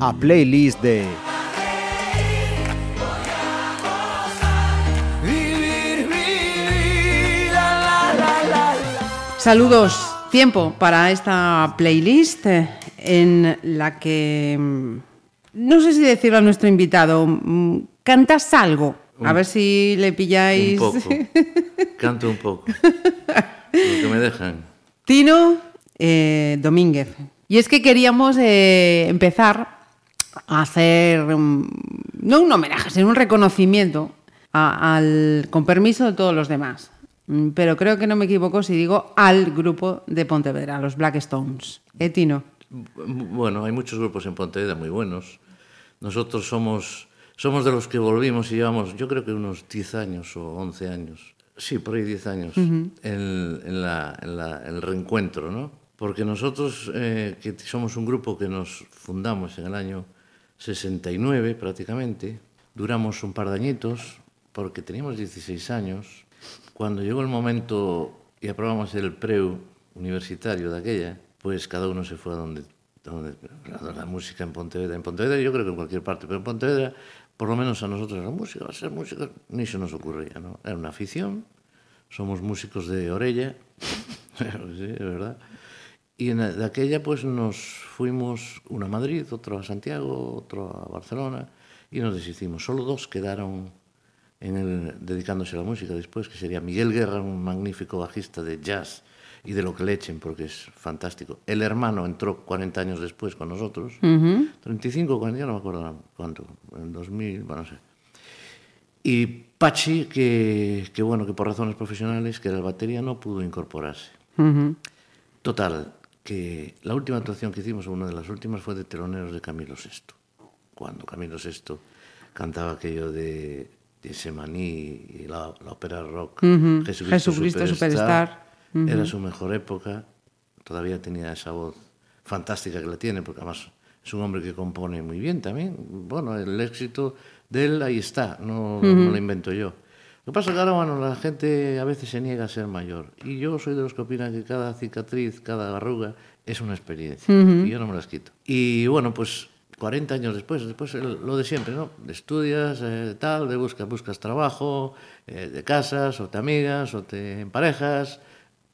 A playlist de. Saludos, tiempo para esta playlist eh, en la que mm, no sé si decirlo a nuestro invitado, mm, cantas algo. A Un- ver si le pilláis. Un poco. Canto un poco. Lo que me dejan. Tino eh, Domínguez. Y es que queríamos eh, empezar a hacer, mm, no un homenaje, sino un reconocimiento a- al, con permiso de todos los demás. Mm, Pero creo que no me equivoco si digo al grupo de Pontevedra, los Black Stones. ¿Eh, Tino? Bueno, hay muchos grupos en Pontevedra muy buenos. Nosotros somos, somos de los que volvimos y llevamos, yo creo que unos 10 años o 11 años. Sí, por ahí 10 años. en, en la- en la- el reencuentro, ¿no? Porque nosotros, eh, que somos un grupo que nos fundamos en el año 69 prácticamente, duramos un par de añitos porque teníamos 16 años. Cuando llegó el momento y aprobamos el preu universitario de aquella, pues cada uno se fue a donde, donde la música en Pontevedra. En Pontevedra yo creo que en cualquier parte, pero en Pontevedra, por lo menos a nosotros la música, va a ser música, ni se nos ocurría, ¿no? Era una afición, somos músicos de orella, sí, es verdad. E de aquella pues, nos fuimos una a Madrid, otro a Santiago, otro a Barcelona, y nos deshicimos. Solo dos quedaron en el, dedicándose a la música después, que sería Miguel Guerra, un magnífico bajista de jazz, y de lo que le echen, porque es fantástico. El hermano entró 40 años después con nosotros, 35, 40, ya no me acuerdo cuánto, en 2000, bueno, no sé. Y Pachi, que, que bueno, que por razones profesionales, que era el batería, no pudo incorporarse. Total, que la última actuación que hicimos, una de las últimas, fue de teloneros de Camilo VI. Cuando Camilo VI cantaba aquello de, de Semaní y la, la ópera rock Ujú. Jesucristo, Jesucristo Superstar, Superstar. Era su mejor época. Todavía tenía esa voz fantástica que la tiene, porque además es un hombre que compone muy bien también. Bueno, el éxito de él ahí está, no, no lo invento yo. Lo que pasa es que ahora, bueno, la gente a veces se niega a ser mayor. Y yo soy de los que opinan que cada cicatriz, cada arruga es una experiencia. Y yo no me las quito. Y bueno, pues 40 años después, después lo de siempre, ¿no? Estudias, eh, tal, de buscas, buscas trabajo, eh, de casas, o te amigas, o te emparejas.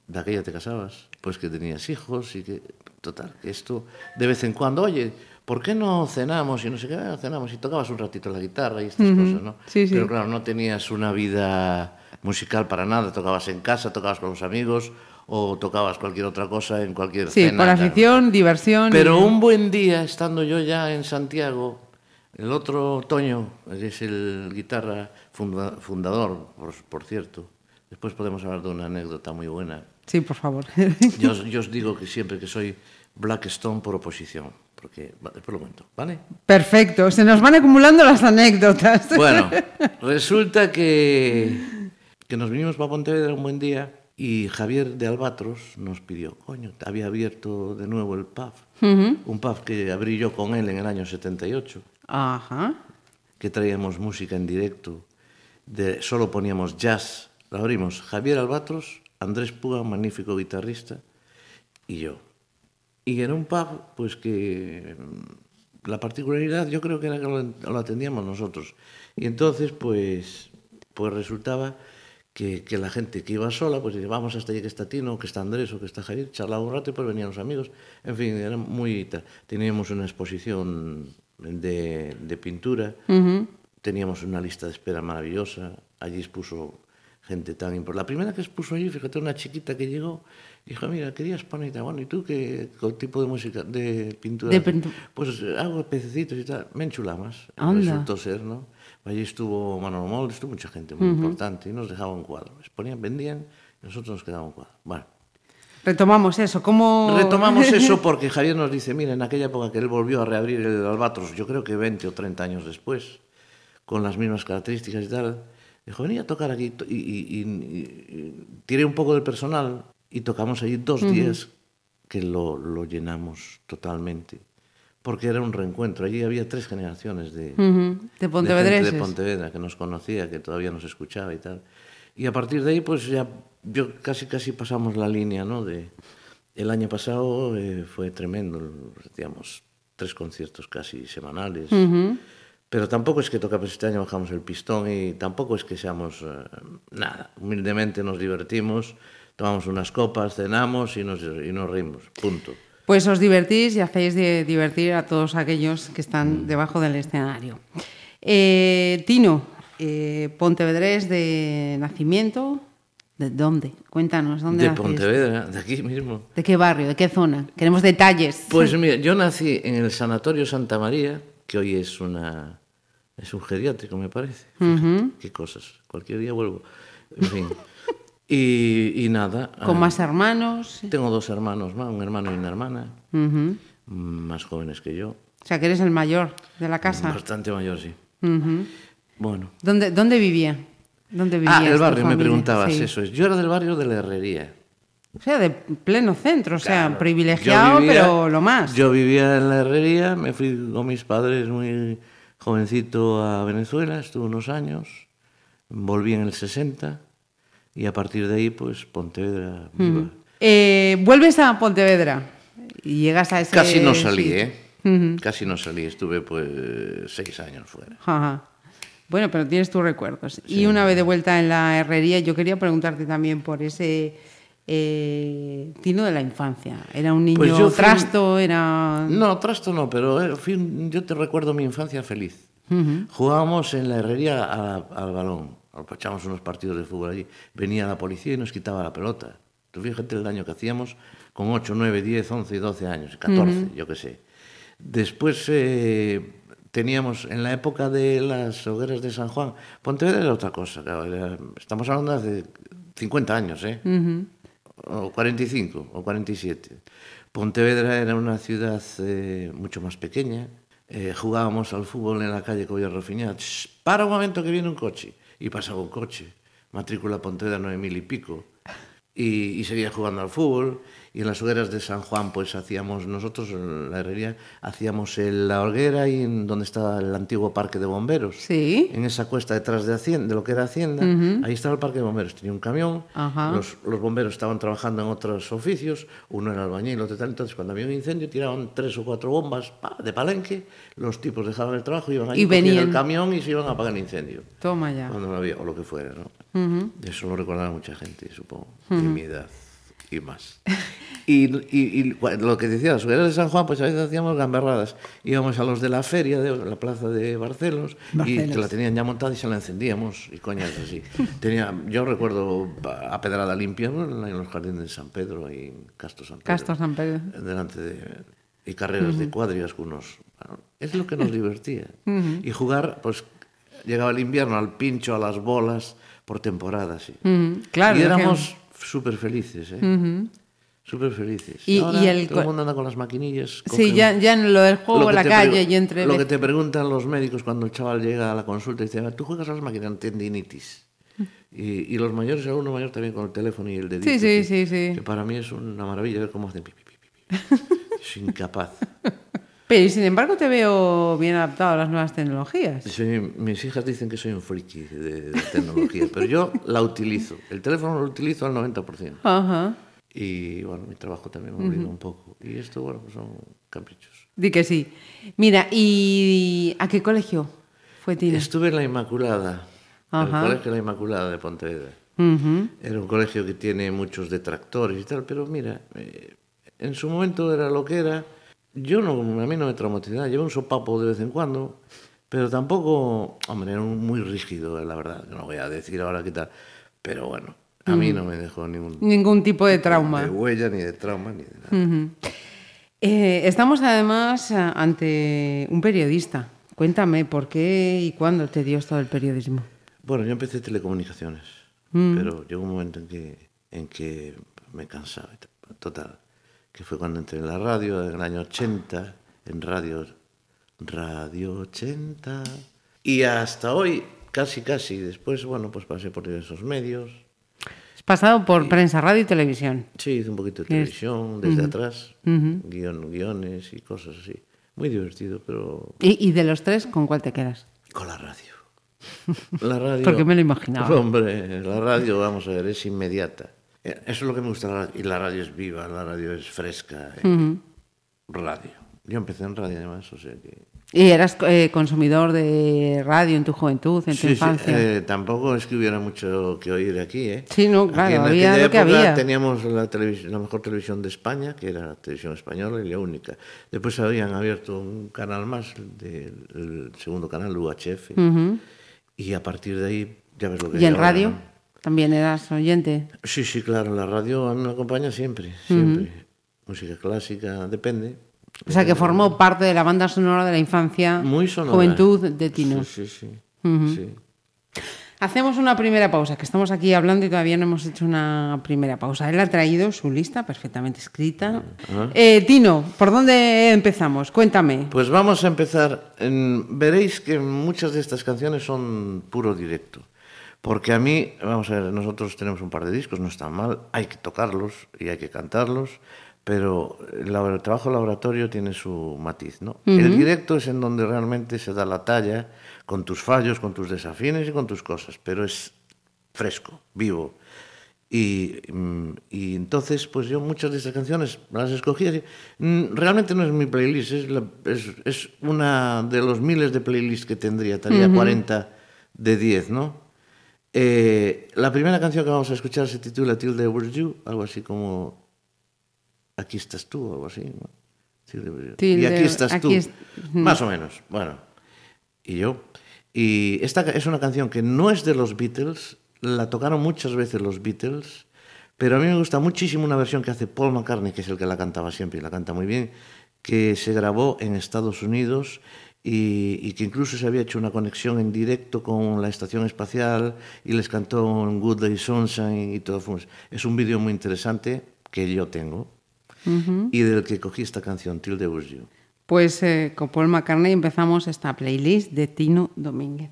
De aquella te casabas, pues que tenías hijos y que, total, que esto de vez en cuando, oye, ¿por qué no cenamos? Y no sé qué, "Ah, cenamos y tocabas un ratito la guitarra y estas cosas, ¿no? Sí, sí. Pero claro, no tenías una vida musical para nada, tocabas en casa, tocabas con los amigos o tocabas cualquier otra cosa en cualquier Sí, cena, por claro. afición, diversión. y- Pero un buen día, estando yo ya en Santiago, el otro Toño, que es el guitarra funda- fundador, por, por cierto, después podemos hablar de una anécdota muy buena. Sí, por favor. Yo, os- yo os digo que siempre que soy Blackstone por oposición, porque después lo cuento, ¿vale? Perfecto, se nos van acumulando las anécdotas. Bueno, resulta que, que nos vinimos para Pontevedra un buen día y Javier de Albatros nos pidió, coño, había abierto de nuevo el pub, un pub que abrí yo con él en el año 78, Ajá. que traíamos música en directo, de, solo poníamos jazz, lo abrimos Javier Albatros, Andrés Puga, un magnífico guitarrista, y yo. Y era un pub, pues que mm, la particularidad yo creo que era que lo, atendíamos nosotros. Y entonces, pues, pues resultaba que, que la gente que iba sola, pues decía, vamos hasta allí que está Tino, que está Andrés o que está Javier, charlaba un rato y pues venían los amigos. En fin, era muy... Teníamos una exposición de, de pintura, teníamos una lista de espera maravillosa, allí expuso gente tan importante. La primera que expuso allí, fíjate, una chiquita que llegó, dijo, mira, querías poner, bueno, ¿y tú qué, qué tipo de música, de pintura? De haces?". pintu- Pues hago pececitos y tal, me enchulamos, Anda. resultó ser, ¿no? Allí estuvo Manolo Molde, estuvo mucha gente muy importante y nos dejaba un cuadro. Exponían, vendían y nosotros nos quedaba un cuadro. Bueno, Retomamos eso. ¿Cómo... Retomamos eso porque Javier nos dice, mira, en aquella época que él volvió a reabrir el Albatros, yo creo que 20 o 30 años después, con las mismas características y tal, dijo, venía a tocar aquí y, y- y- tiré un poco del personal y tocamos allí dos días que lo, lo llenamos totalmente. porque era un reencuentro. Allí había tres generaciones de, Ujú, De de gente Pontevedreses. de Pontevedra que nos conocía, que todavía nos escuchaba y tal. Y a partir de ahí, pues ya yo casi casi pasamos la línea, ¿no? De el año pasado eh, fue tremendo, hacíamos tres conciertos casi semanales. Pero tampoco es que toca, pues este año bajamos el pistón y tampoco es que seamos eh, nada. Humildemente nos divertimos, tomamos unas copas, cenamos y nos, y nos reímos. Punto. Pues os divertís y hacéis de divertir a todos aquellos que Mm. están debajo del escenario. Eh, Tino, eh, Pontevedrés de nacimiento, ¿de dónde? Cuéntanos, ¿dónde De naciste? Pontevedra, de aquí mismo. ¿De qué barrio? ¿De qué zona? Queremos detalles. Pues mira, yo nací en el Sanatorio Santa María, que hoy es una es un geriátrico, me parece. Qué cosas. Cualquier día vuelvo. En fin. y, y nada. Con ah, más hermanos. Tengo dos hermanos más, un hermano y una hermana, más jóvenes que yo. O sea, que eres el mayor de la casa. Bastante mayor, sí. Bueno. ¿Dónde, ¿Dónde vivía? ¿Dónde vivía Ah, el barrio, me preguntabas Sí. eso. es. Yo era del barrio de la Herrería. O sea, de pleno centro, o sea, Claro. privilegiado, vivía- pero lo más. Yo vivía en la herrería, me fui con mis padres muy jovencito a Venezuela, estuve unos años, volví en el 60 y a partir de ahí, pues Pontevedra viva. Eh, vuelves a Pontevedra y llegas a ese... Casi no salí. ¿eh? Casi no salí, estuve pues seis años fuera. Ajá. Bueno, pero tienes tus recuerdos. Y una vez de vuelta en la herrería, yo quería preguntarte también por ese eh, Tino de la infancia. ¿Era un niño Pues yo fui- trasto? ¿Era...? No, trasto no, pero fui un- yo te recuerdo mi infancia feliz. Jugábamos en la herrería a- al balón, echábamos unos partidos de fútbol allí. Venía la policía y nos quitaba la pelota. Tú fíjate el daño que hacíamos con 8, 9, 10, 11 y 12 años, 14, yo qué sé. Después eh, teníamos, en la época de las hogueras de San Juan, Pontevedra era otra cosa. claro, era- estamos hablando de hace 50 años, ¿eh? o 45 o 47. Pontevedra era una ciudad eh, mucho más pequeña. Eh, jugábamos al fútbol en la calle Colla Rafiñá. Para un momento que viene un coche. Y pasaba un coche. Matrícula Pontevedra nueve mil y pico. Y, y seguía jugando al fútbol. Y en las hogueras de San Juan, pues hacíamos, nosotros en la herrería, hacíamos el- la hoguera y en donde estaba el antiguo parque de bomberos Sí. en esa cuesta detrás de Hacienda, de lo que era Hacienda, ahí estaba el parque de bomberos. Tenía un camión, Ajá. los, los bomberos estaban trabajando en otros oficios, uno era albañil, otro tal. Entonces, cuando había un incendio, tiraban tres o cuatro bombas pa, de palenque, los tipos dejaban el trabajo, iban allí, Y venían. el camión y se iban a apagar el incendio. Toma ya. Cuando no había, o lo que fuera, ¿no? Eso lo recordará mucha gente, supongo, de mi edad y más. Y, y- y lo que decía, las hogueras de San Juan, pues a veces hacíamos gamberradas. Íbamos a los de la feria, de la plaza de Barcelos, y Barcelos. que la tenían ya montada y se la encendíamos, y coñas así. Tenía, yo recuerdo a Pedrada Limpia, en los jardines de San Pedro, y en Castro San Pedro. Castro San Pedro. Delante de... Y carreras de cuadrigas con unos... bueno, es lo que nos divertía. Y jugar, pues, llegaba el invierno al pincho, a las bolas, por temporada, sí. Ujú, claro, Y éramos súper felices, ¿eh? Súper felices. Y- Ahora y el todo el mundo anda con las maquinillas. Sí, ya, ya en lo del lo juego, que la calle y entre... Lo que te preguntan los médicos cuando el chaval llega a la consulta y dice, tú juegas a las máquinas, tendinitis. Y, y los mayores, alguno mayor también con el teléfono y el dedito. Sí, sí, que- sí, sí. Que para mí es una maravilla ver cómo hacen pi, pi, pi, pi, pi. Soy incapaz. Pero y sin embargo te veo bien adaptado a las nuevas tecnologías. Soy- mis hijas dicen que soy un friki de, de tecnología, pero yo la utilizo. El teléfono lo utilizo al 90%. Ajá. Y bueno, mi trabajo también me obliga un poco. Y esto, bueno, pues son caprichos. Di que sí. Mira, ¿y a qué colegio fue Tina? Estuve en la Inmaculada, Ajá. el colegio La Inmaculada de Pontevedra. Ujú. Era un colegio que tiene muchos detractores y tal, pero mira, eh, en su momento era lo que era. Yo no, a mí no me traumatizaba, llevé un sopapo de vez en cuando, pero tampoco, hombre, era muy rígido, la verdad, no voy a decir ahora qué tal, pero bueno, a mí no me dejó ningún Ningún tipo de trauma. de huella, ni de trauma, ni de nada. Eh, estamos además eh, ante un periodista. Cuéntame por qué y cuándo te dio esto del periodismo. Bueno, yo empecé telecomunicaciones, pero llegó un momento en que, en que me cansaba, total, que fue cuando entré en la radio, en el año 80, en radio, Radio 80, y hasta hoy, casi, casi, después, bueno, pues pasé por diversos medios, Has pasado por prensa, radio y televisión. sí, hice un poquito de televisión desde atrás, guion- guiones y cosas así, muy divertido, pero ¿Y, y de los tres, con cuál te quedas? con la radio. La radio. Porque me lo imaginaba. Hombre, la radio, vamos a ver, es inmediata. Eh, Eso es lo que me gusta. Y la radio es viva, la radio es fresca. eh. Radio. Yo empecé en radio además, o sea que... ¿Y eras eh, consumidor de radio en tu juventud, en tu Sí, sí, infancia? eh, tampoco es que hubiera mucho que oír aquí, ¿eh? Sí, no, Aquí claro, en había lo que había. Teníamos la, la mejor televisión de España, que era la televisión española y la única. Después habían abierto un canal más, del el segundo canal, UHF. Y a partir de ahí, ya ves lo que ¿Y en ahora, radio? ¿no? ¿También eras oyente? Sí, sí, claro, la radio a mí me acompaña siempre, siempre. Música clásica, depende. O sea, que formó parte de la banda sonora de la infancia, Muy sonora. juventud de Tino. Sí, sí, sí. sí. Hacemos una primera pausa, que estamos aquí hablando y todavía no hemos hecho una primera pausa. Él ha traído su lista perfectamente escrita. Eh, Tino, ¿por dónde empezamos? Cuéntame. Pues vamos a empezar. En- veréis que muchas de estas canciones son puro directo. Porque a mí, vamos a ver, nosotros tenemos un par de discos, no están mal, hay que tocarlos y hay que cantarlos, pero el, trabajo laboratorio tiene su matiz, ¿no? El directo es en donde realmente se da la talla con tus fallos, con tus desafines y con tus cosas, pero es fresco, vivo. Y, mm, y entonces, pues yo muchas de estas canciones las escogí así. Mm, Realmente no es mi playlist, es, la- es, es una de los miles de playlists que tendría, tendría 40 de 10, ¿no? Eh, la primera canción que vamos a escuchar se titula Till There Was You, algo así como Aquí estás tú, algo así. ¿no? Till. Till y aquí estás tú, es- más o menos. Bueno, y yo. Y esta es una canción que no es de los Beatles, la tocaron muchas veces los Beatles, pero a mí me gusta muchísimo una versión que hace Paul McCartney, que es el que la cantaba siempre y la canta muy bien, que se grabó en Estados Unidos y, y que incluso se había hecho una conexión en directo con la estación espacial y les cantó un Good Day Sunshine y todo. fue Es un vídeo muy interesante que yo tengo y del que cogí esta canción, Till Was You. Pues eh, con Paul McCartney empezamos esta playlist de Tino Domínguez.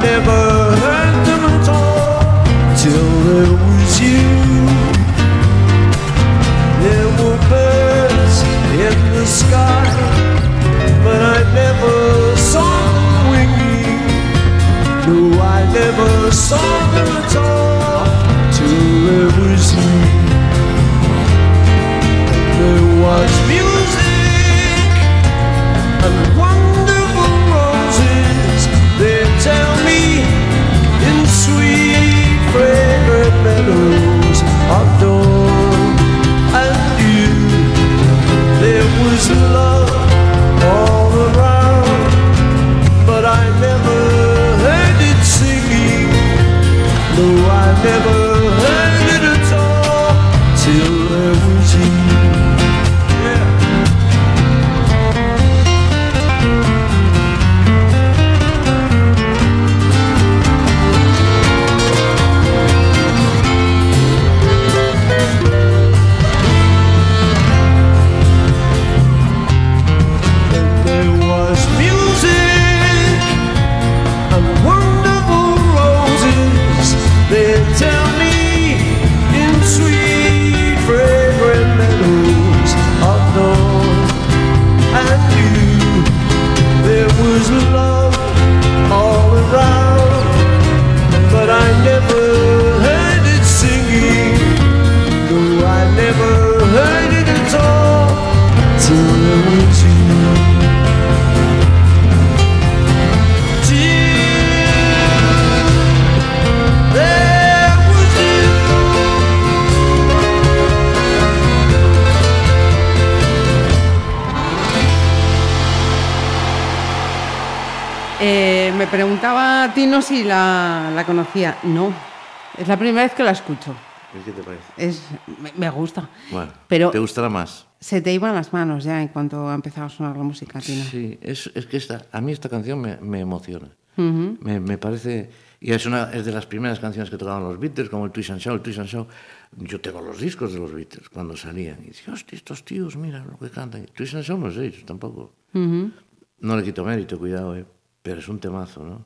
Never heard them at all till there was you. There were birds in the sky, but I never saw them winging. No, I never saw them of the Preguntaba Tino si la, la conocía. No, es la primera vez que la escucho. ¿Y ¿Qué te parece? Es, me, me gusta. Bueno, Pero ¿te gustará más? se te iban las manos ya en cuanto ha empezado a sonar la música, Tino. Sí, es, es que esta, a mí esta canción me, me emociona. me, me parece... Y es, una, es de las primeras canciones que tocaban los Beatles, como el Twist and Shout, el Twist and Shout. Yo tengo los discos de los Beatles cuando salían. Y decía, hostia, estos tíos, mira lo que cantan. Twist and Shout no sé, tampoco. No le quito mérito, cuidado, eh, pero es un temazo, ¿no?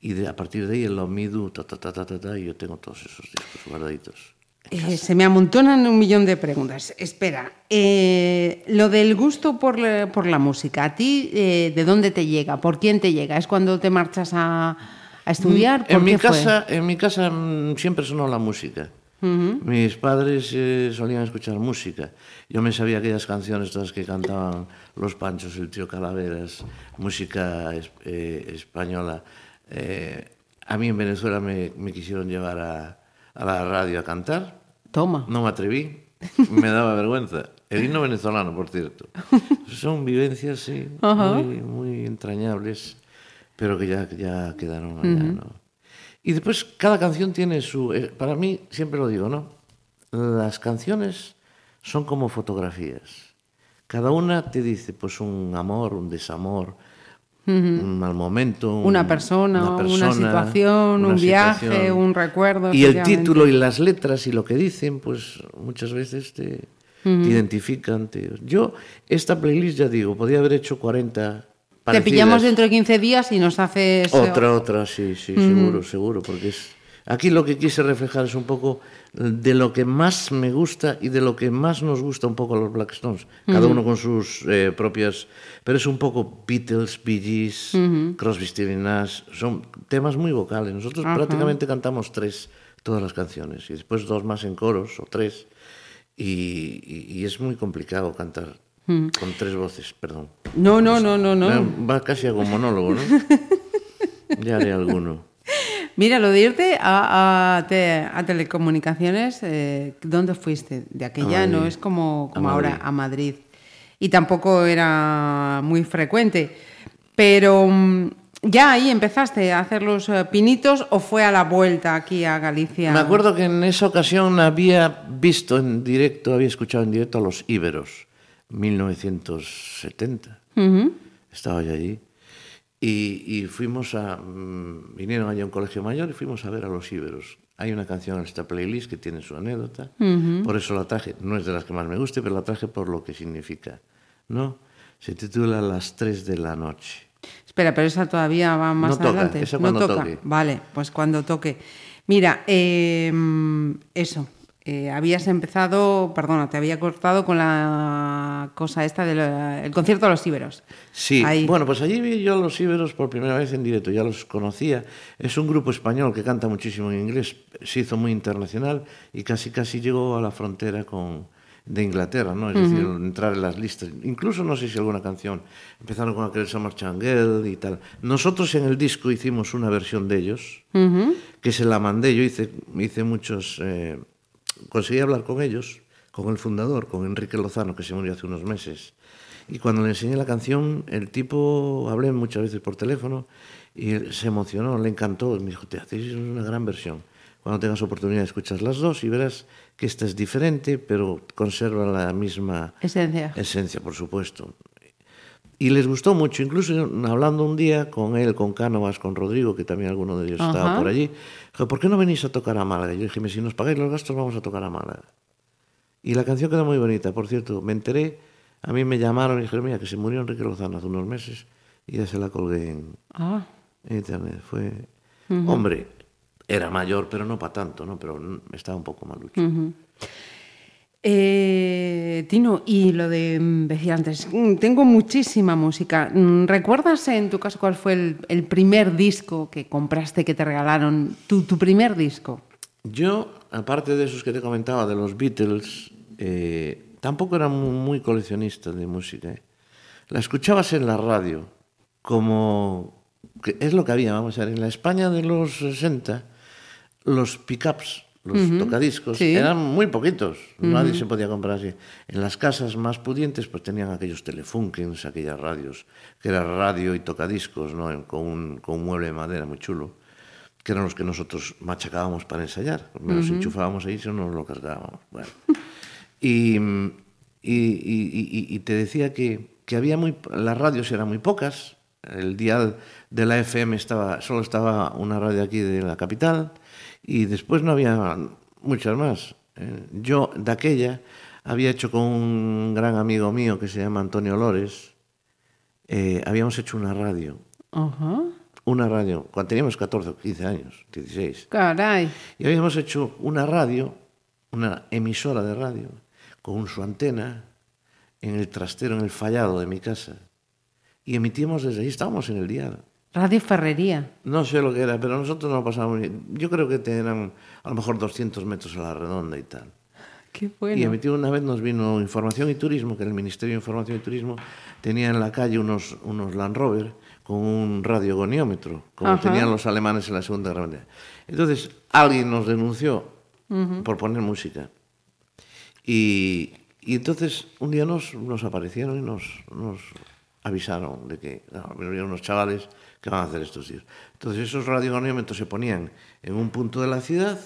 Y de, a partir de ahí el Omidu, ta, ta, ta, ta, ta, ta, y yo tengo todos esos discos guardaditos. Eh, se me amontonan un millón de preguntas. Espera, eh, lo del gusto por la, por la música, ¿a ti eh, de dónde te llega? ¿Por quién te llega? ¿Es cuando te marchas a, a estudiar? ¿Por En mi, qué fue? casa, en mi casa mm, siempre sonó la música. Mis padres eh, solían escuchar música. Yo me sabía aquellas canciones todas que cantaban Los Panchos, el tío Calaveras, música eh, española. Eh, a mí en Venezuela me, me quisieron llevar a, a la radio a cantar. Toma. No me atreví, me daba vergüenza. El himno venezolano, por cierto. Son vivencias, sí, muy, muy entrañables, pero que ya, ya quedaron allá, ¿no? Y después cada canción tiene su... eh, Para mí, siempre lo digo, ¿no? Las canciones son como fotografías. Cada una te dice, pues, un amor, un desamor, un mal momento. un- Una persona, una situación, un viaje, un recuerdo, Y el título y las letras y lo que dicen, pues muchas veces te, te identifican. te- Yo, esta playlist, ya digo, podía haber hecho 40 Te parecidas. pillamos dentro de 15 días y nos haces... Otra, otra, sí, sí, seguro, seguro, porque es... Aquí lo que quise reflejar es un poco de lo que más me gusta y de lo que más nos gusta un poco a los Black Stones, cada uno con sus eh, propias... Pero es un poco Beatles, Bee Gees, Crosby, Stills Nash, son temas muy vocales. Nosotros prácticamente cantamos tres, todas las canciones, y después dos más en coros, o tres, y, y- y es muy complicado cantar con tres voces, perdón. No, no, no, no, no. Va casi a un monólogo, ¿no? ya haré alguno. Mira, lo de irte a, a te- a telecomunicaciones, eh, ¿dónde fuiste? De aquella no es como, como A ahora Madrid. a Madrid. Y tampoco era muy frecuente. Pero mm, ya ahí empezaste a hacer los eh, pinitos o fue a la vuelta aquí a Galicia. Me acuerdo que en esa ocasión había visto en directo, había escuchado en directo a los Íberos, 1970. Estaba yo allí. Y, y fuimos a. mm, vinieron allí a un colegio mayor y fuimos a ver a los Íberos. Hay una canción en esta playlist que tiene su anécdota. Por eso la traje. No es de las que más me guste, pero la traje por lo que significa. ¿No? Se titula Las 3 de la noche. Espera, pero esa todavía va más No toca, adelante. esa no cuando toca. toque. Vale, pues cuando toque. Mira, eh, eso. Eh, habías empezado, perdona, te había cortado con la cosa esta del concierto de los Iberos. Sí, Ahí. bueno, pues allí vi yo a los Íberos por primera vez en directo, ya los conocía. Es un grupo español que canta muchísimo en inglés, se hizo muy internacional y casi casi llegó a la frontera con, de Inglaterra, ¿no? Es decir, entrar en las listas. Incluso no sé si alguna canción. Empezaron con aquel Summer Changuel y tal. Nosotros en el disco hicimos una versión de ellos, que se la mandé. Yo hice, hice muchos... eh, conseguí hablar con ellos, con el fundador, con Enrique Lozano, que se murió hace unos meses. Y cuando le enseñé la canción, el tipo, hablé muchas veces por teléfono y se emocionó, le encantó. Y me dijo, te hacéis una gran versión. Cuando tengas oportunidad escuchas las dos y verás que esta es diferente, pero conserva la misma Esencia. esencia, por supuesto. Y les gustó mucho, incluso hablando un día con él, con Cánovas, con Rodrigo, que también alguno de ellos estaba por allí, Dijo, ¿por qué no venís a tocar a Málaga? Yo dije, si nos pagáis los gastos, vamos a tocar a Málaga. Y la canción quedó muy bonita, por cierto, me enteré, a mí me llamaron y dijeron, mira, que se murió Enrique Lozano hace unos meses y ya se la colgué en, ah. en internet. Fue, uh -huh. hombre, era mayor, pero no para tanto, ¿no? Pero estaba un poco malucho. Uh -huh. Eh, Tino, y lo de mm, decía antes, mm, tengo muchísima música. Mm, ¿Recuerdas en tu caso cuál fue el, el primer disco que compraste, que te regalaron? Tu, tu primer disco. Yo, aparte de esos que te comentaba, de los Beatles, eh, tampoco era mu- muy coleccionista de música. ¿eh? La escuchabas en la radio, como... que es lo que había, vamos a ver, en la España de los 60, los pickups, los tocadiscos, sí. eran muy poquitos, nadie se podía comprar así. En las casas más pudientes pues tenían aquellos telefunkens, aquellas radios, que era radio y tocadiscos, ¿no? Con, un, con un mueble de madera muy chulo que eran los que nosotros machacábamos para ensayar. Me los enchufábamos ahí y no nos lo cargábamos. Bueno. Y, y, y- y- y te decía que, que había muy, las radios eran muy pocas, El dial de la FM estaba, solo estaba una radio aquí de la capital y después no había muchas más. Eh, yo de aquella había hecho con un gran amigo mío que se llama Antonio Lores, eh, habíamos hecho una radio. Ajá. Una radio, cuando teníamos 14 o 15 años, 16. Caray. Y habíamos hecho una radio, una emisora de radio, con su antena en el trastero, en el fallado de mi casa. Y emitíamos desde ahí, estábamos en el dial. Radio Ferrería. No sé lo que era, pero nosotros no pasábamos. Yo creo que eran a lo mejor 200 metros a la redonda y tal. Qué Y bueno. emitió una vez nos vino Información y Turismo, que el Ministerio de Información y Turismo tenía en la calle unos, unos Land Rover con un radiogoniómetro, como Ajá. tenían los alemanes en la Segunda Guerra Mundial. Entonces, alguien nos denunció por poner música. Y, y entonces un día nos, nos aparecieron y nos, nos avisaron de que no, había unos chavales que van a hacer estos tíos. Entonces esos radiogoniómetros se ponían en un punto de la ciudad,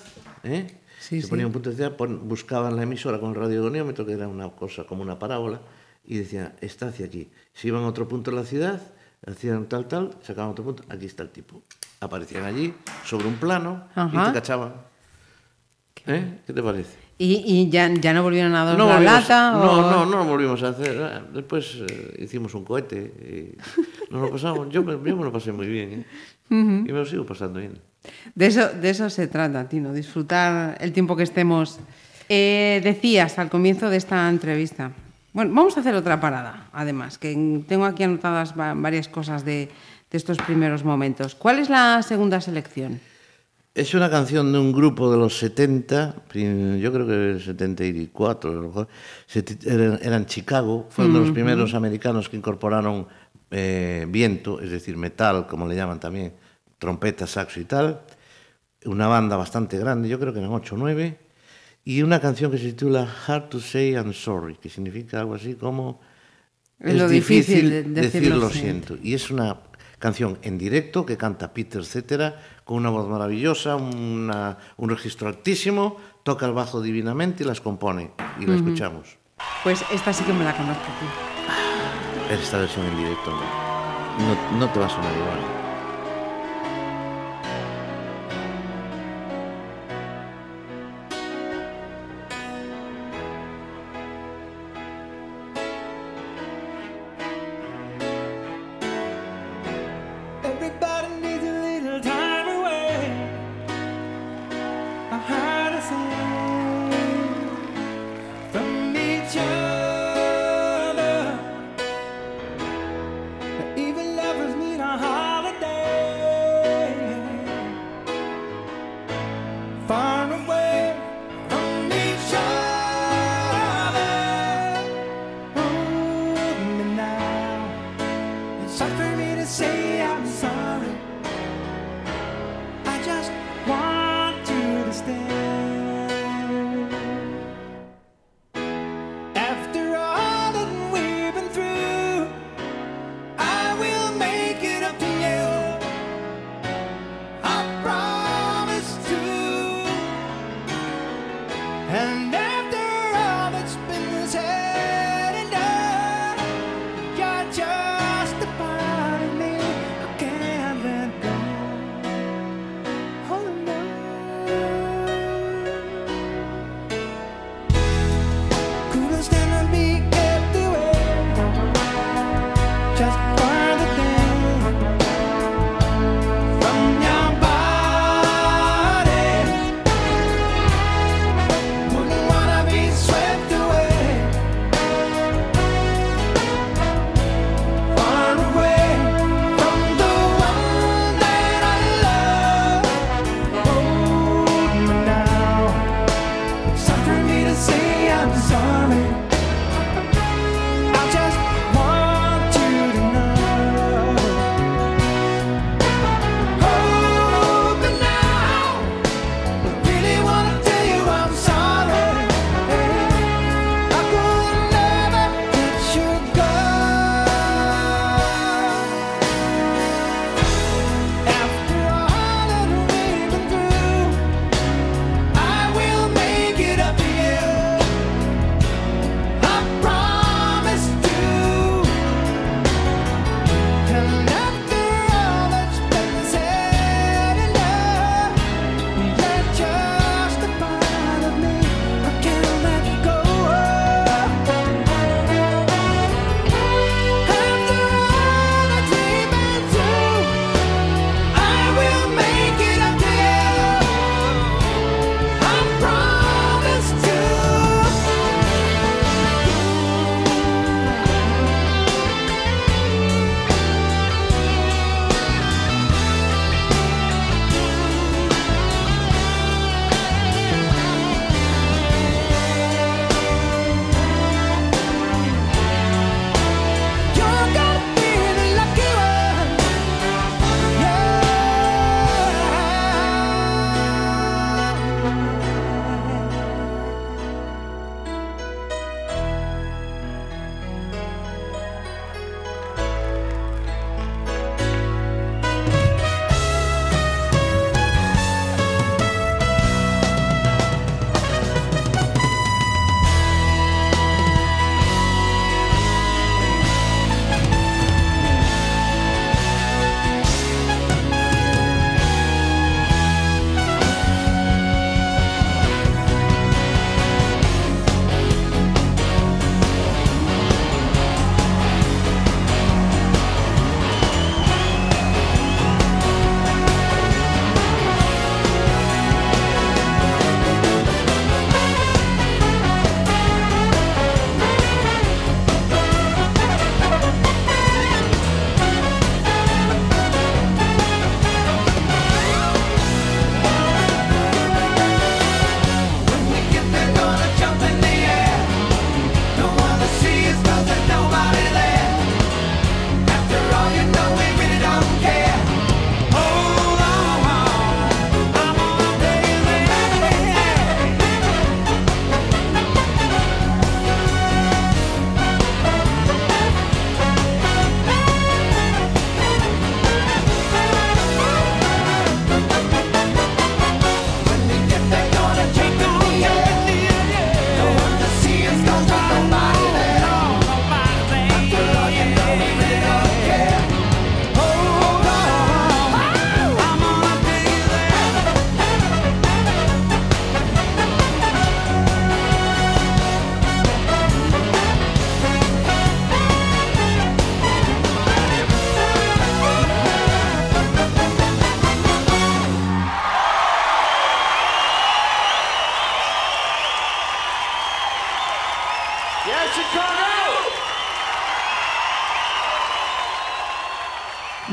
¿eh? Sí, se ponían en un punto de la ciudad, pon- buscaban la emisora con el radiogoniómetro, que era una cosa como una parábola, y decían, está hacia aquí. Se iban a otro punto de la ciudad, hacían tal, tal, sacaban otro punto, aquí está el tipo. Aparecían allí, sobre un plano, y te cachaban. ¿Eh? ¿Qué te parece? ¿Y, y ya, ya no volvieron a dar la volvimos- lata? no, o- no, no lo volvimos a hacer. Ah, Después eh, hicimos un cohete y nos lo pasamos. Yo, me- yo me lo pasé muy bien. ¿eh? Y me lo sigo pasando bien. De eso, de eso se trata, Tino, disfrutar el tiempo que estemos. Eh, decías al comienzo de esta entrevista. Bueno, vamos a hacer otra parada, además, que tengo aquí anotadas va- varias cosas de, de estos primeros momentos. ¿Cuál es la segunda selección? Es una canción de un grupo de los 70, prim- yo creo que el 74, a lo mejor. Eran, eran Chicago, fueron de los primeros americanos que incorporaron eh, viento, es decir, metal, como le llaman también, trompeta, saxo y tal. Una banda bastante grande, yo creo que eran 8 o 9. Y una canción que se titula Hard to Say I'm Sorry, que significa algo así como... Es lo difícil de decir decir lo lo siento". siento. Y es una canción en directo que canta Peter Cetera con una voz maravillosa, una- un registro altísimo, toca el bajo divinamente y las compone. Y la escuchamos. Pues esta sí que me la conozco. tío. Esta versión en directo no, no, no te va a sonar igual.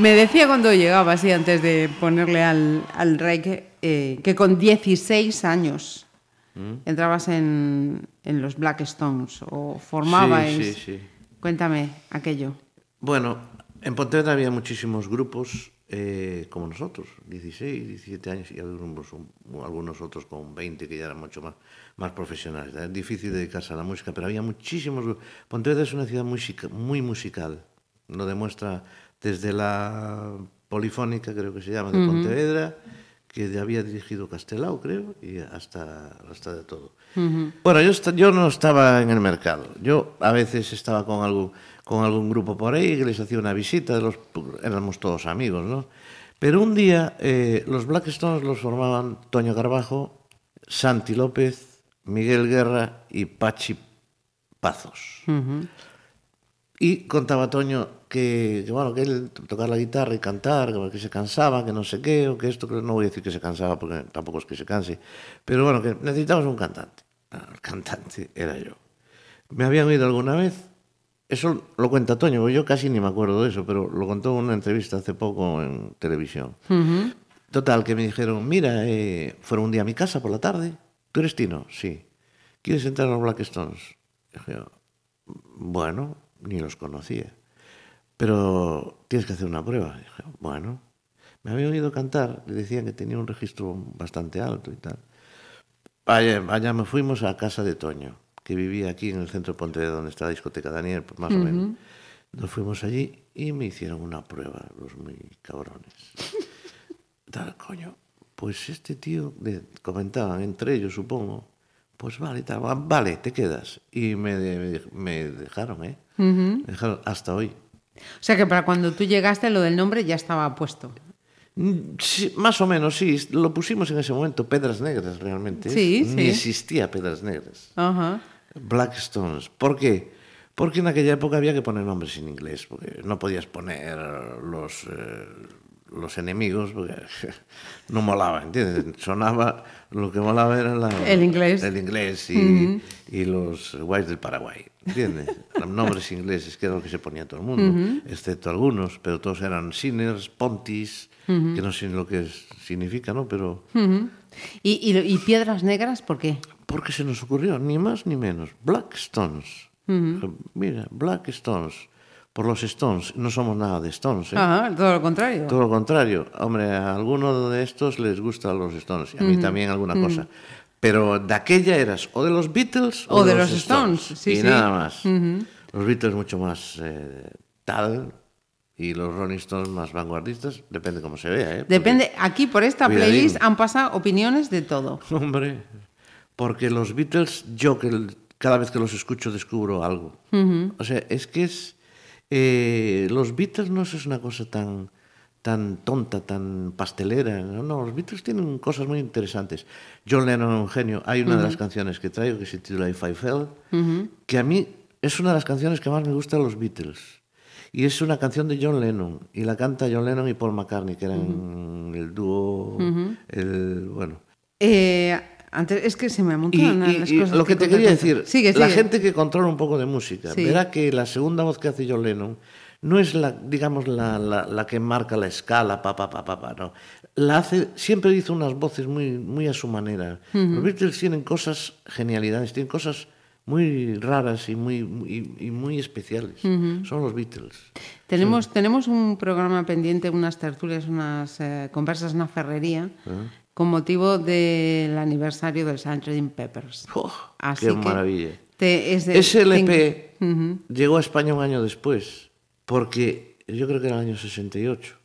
Me decía cuando llegaba, así antes de ponerle al, al reggae, eh, que con 16 años ¿Mm? entrabas en, en los Black Stones o formabais. Sí, sí, sí. Cuéntame aquello. Bueno, en Pontevedra había muchísimos grupos eh, como nosotros, 16, 17 años y algunos, algunos otros con 20 que ya eran mucho más, más profesionales. Era difícil dedicarse a la música, pero había muchísimos grupos. Pontevedra es una ciudad musica, muy musical, lo demuestra desde la Polifónica, creo que se llama, de Pontevedra, que había dirigido Castelao, creo, y hasta, hasta de todo. Bueno, yo, yo no estaba en el mercado. Yo a veces estaba con algún, con algún grupo por ahí que les hacía una visita, los, éramos todos amigos, ¿no? Pero un día eh, los Black Stones los formaban Toño Carbajo, Santi López, Miguel Guerra y Pachi Pazos. Y contaba Toño que, que, bueno, que él tocar la guitarra y cantar, que se cansaba, que no sé qué, o que esto, que no voy a decir que se cansaba porque tampoco es que se canse, pero bueno, que necesitábamos un cantante. Ah, El cantante era yo. ¿Me habían oído alguna vez? Eso lo cuenta Toño, yo casi ni me acuerdo de eso, pero lo contó en una entrevista hace poco en televisión. Total, que me dijeron, mira, eh, fueron un día a mi casa por la tarde. ¿Tú eres Tino? Sí. ¿Quieres entrar a los Black Stones? Dije, bueno, ni los conocía. Pero tienes que hacer una prueba. Dije, bueno. Me había oído cantar, le decían que tenía un registro bastante alto y tal. Allá, allá me fuimos a casa de Toño, que vivía aquí en el centro de Pontevedra, donde está la discoteca Daniel, pues más o menos. Nos fuimos allí y me hicieron una prueba, los muy cabrones. Tal, coño, pues este tío, comentaban entre ellos, supongo, pues vale, tal, va- vale, te quedas. Y me, de- me dejaron, ¿eh? Me dejaron hasta hoy. O sea que para cuando tú llegaste lo del nombre ya estaba puesto. Mm, sí, más o menos, sí, lo pusimos en ese momento, Pedras Negras, realmente. ¿eh? Sí, Ni sí. existía Pedras Negras. Ajá. Black Stones. ¿Por qué? Porque en aquella época había que poner nombres en inglés, porque no podías poner los, eh, los enemigos, porque no molaba, ¿entiendes? Sonaba, lo que molaba era la- El inglés. El inglés y, y los guays del Paraguay, ¿entiendes? Nombres ingleses, que era lo que se ponía todo el mundo, excepto algunos, pero todos eran Sinners, Pontis, que no sé lo que significa, ¿no? Pero... ¿Y, y, y piedras negras por qué? Porque se nos ocurrió, ni más ni menos. Black Stones. Mira, Black Stones. Por los Stones. No somos nada de Stones, ¿eh? Ajá, todo lo contrario. Todo lo contrario. Hombre, a alguno de estos les gustan los Stones. Y a mí también alguna cosa. Pero de aquella eras o de los Beatles O de los Stones, sí, y sí. nada más. Los Beatles mucho más eh, tal y los Rolling Stones más vanguardistas. Depende cómo se vea, ¿eh? Depende, aquí por esta Cuidadín. playlist han pasado opiniones de todo. Hombre, porque los Beatles, yo que cada vez que los escucho descubro algo. O sea, es que es... eh, los Beatles no es una cosa tan, tan tonta, tan pastelera. No, no, los Beatles tienen cosas muy interesantes. John Lennon es un genio. Hay una de las canciones que traigo que se titula If I Fell, que a mí es una de las canciones que más me gusta de los Beatles. Y es una canción de John Lennon, y la canta John Lennon y Paul McCartney, que eran el dúo, el, bueno, Eh, antes, es que se me y, amontonan y- las y cosas. lo que te contar quería decir, Sigue, la sigue. gente que controla un poco de música, Sí. verá que la segunda voz que hace John Lennon no es la, digamos, la, la, la que marca la escala, pa, pa, pa, pa, pa, no. La hace, siempre hizo unas voces muy, muy a su manera. Los Beatles tienen cosas, genialidades, tienen cosas muy raras y muy, muy- y muy especiales. Son los Beatles. Tenemos, tenemos un programa pendiente, unas tertulias, unas eh, conversas, una ferrería, Ah. Con motivo del aniversario del Sgt. Peppers. ¡Oh, Así ¡Qué que maravilla! te- Ese LP llegó a España un año después, porque yo creo que era el año 68.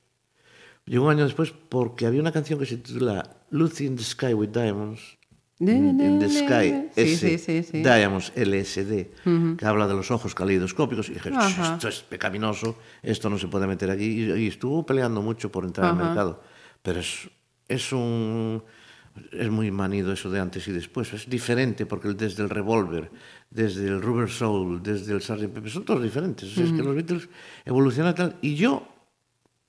Llegó un año después porque había una canción que se titula Lucy in the Sky with Diamonds. In, in the Sky, Sí, S, sí, sí, sí. Diamonds, LSD, que habla de los ojos caleidoscópicos. Y dije, Ajá. esto es pecaminoso, esto no se puede meter aquí. Y, y estuvo peleando mucho por entrar al mercado. Pero es, es un. Es muy manido eso de antes y después. Es diferente porque desde el Revolver, desde el Rubber Soul, desde el Sgt. Pepper, son todos diferentes. Es que los Beatles evolucionan tal. Y yo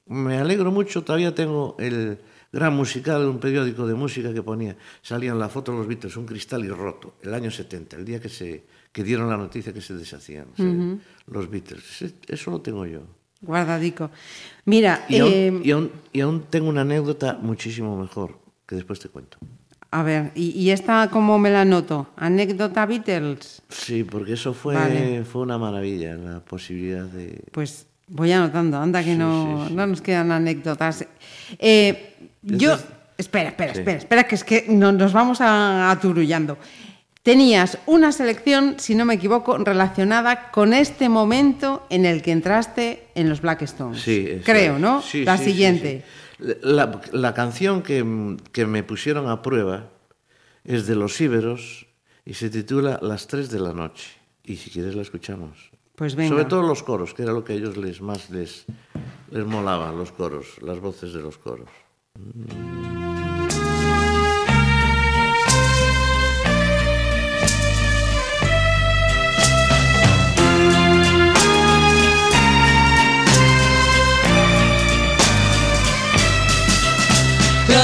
me alegro mucho, todavía tengo el gran musical de un periódico de música que ponía, salían la foto de los Beatles, un cristal y roto, el año 70, el día que se que dieron la noticia que se deshacían los Beatles. Eso lo tengo yo. Guardadico. Mira, Y, aún, eh, y aún- y aún tengo una anécdota muchísimo mejor, que después te cuento. a ver, ¿y, y esta cómo me la noto? ¿Anécdota Beatles? Sí, porque eso fue, Vale. fue una maravilla, la posibilidad de... Pues voy anotando, anda que Sí, no, sí, sí. no nos quedan anécdotas. Eh, yo, es- espera, espera, espera, espera, que es que no- nos vamos a, aturullando. Tenías una selección, si no me equivoco, relacionada con este momento en el que entraste en los Black Stones. Sí, Creo. ¿no? Sí, la sí, siguiente. La, la canción que, que me pusieron a prueba es de Los Íberos y se titula Las tres de la noche. Y si quieres la escuchamos. Pues venga. Sobre todo los coros, que era lo que a ellos les más les, les molaba, los coros, las voces de los coros.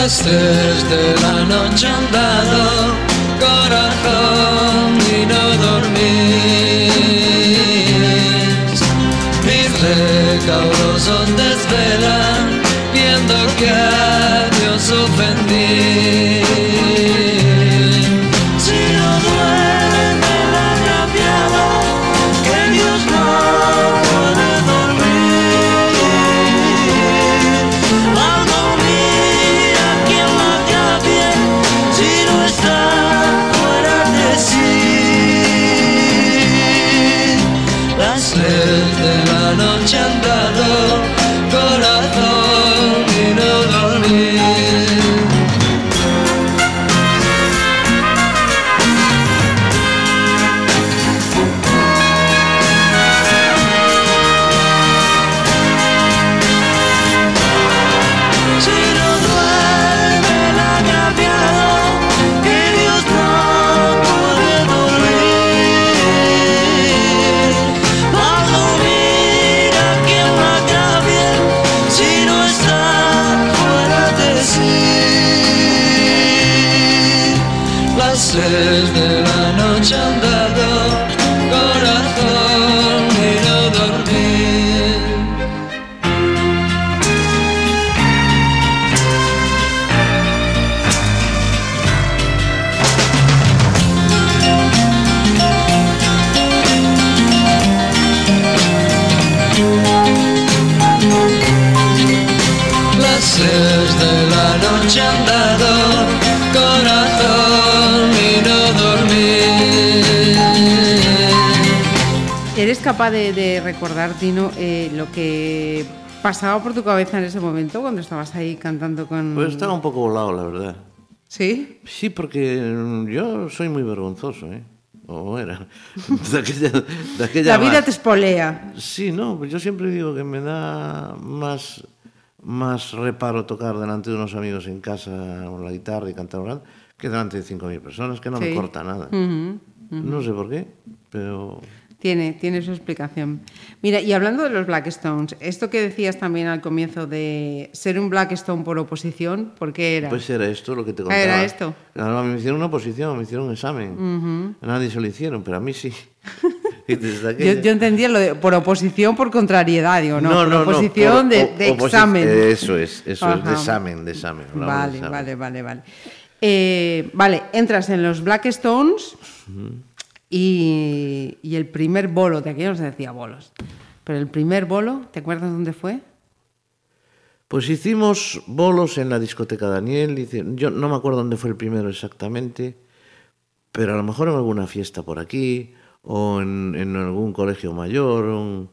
Las tres de la noche han dado corazón capaz de, de recordar, Tino, eh, lo que pasaba por tu cabeza en ese momento cuando estabas ahí cantando con... Pues estaba un poco volado, la verdad. ¿Sí? Sí, porque mm, yo soy muy vergonzoso, ¿eh? O era. De aquella, de aquella La vida más. te espolea. Sí, no, yo siempre digo que me da más, más reparo tocar delante de unos amigos en casa con la guitarra y cantar que delante de 5.000 personas, que no me Sí. corta nada. Ujú. No sé por qué, pero Tiene, tiene su explicación. Mira, y hablando de los Blackstones, esto que decías también al comienzo de ser un Blackstone por oposición, ¿por qué era? pues era esto lo que te Ah, contaba. era esto. Me hicieron una oposición, me hicieron un examen. A nadie se lo hicieron, pero a mí sí. Yo, yo entendía lo de por oposición, por contrariedad, digo, no, por no, oposición por de, de oposi- examen. Eso es, eso es, de Ajá. examen, de examen. hablamos de Vale, examen. vale, vale, vale. Eh, vale, entras en los Blackstones y, el primer bolo, de aquí no se decía bolos, pero el primer bolo, ¿te acuerdas dónde fue? Pues hicimos bolos en la discoteca Daniel. Yo no me acuerdo dónde fue el primero exactamente, pero a lo mejor en alguna fiesta por aquí o en, algún colegio mayor. un-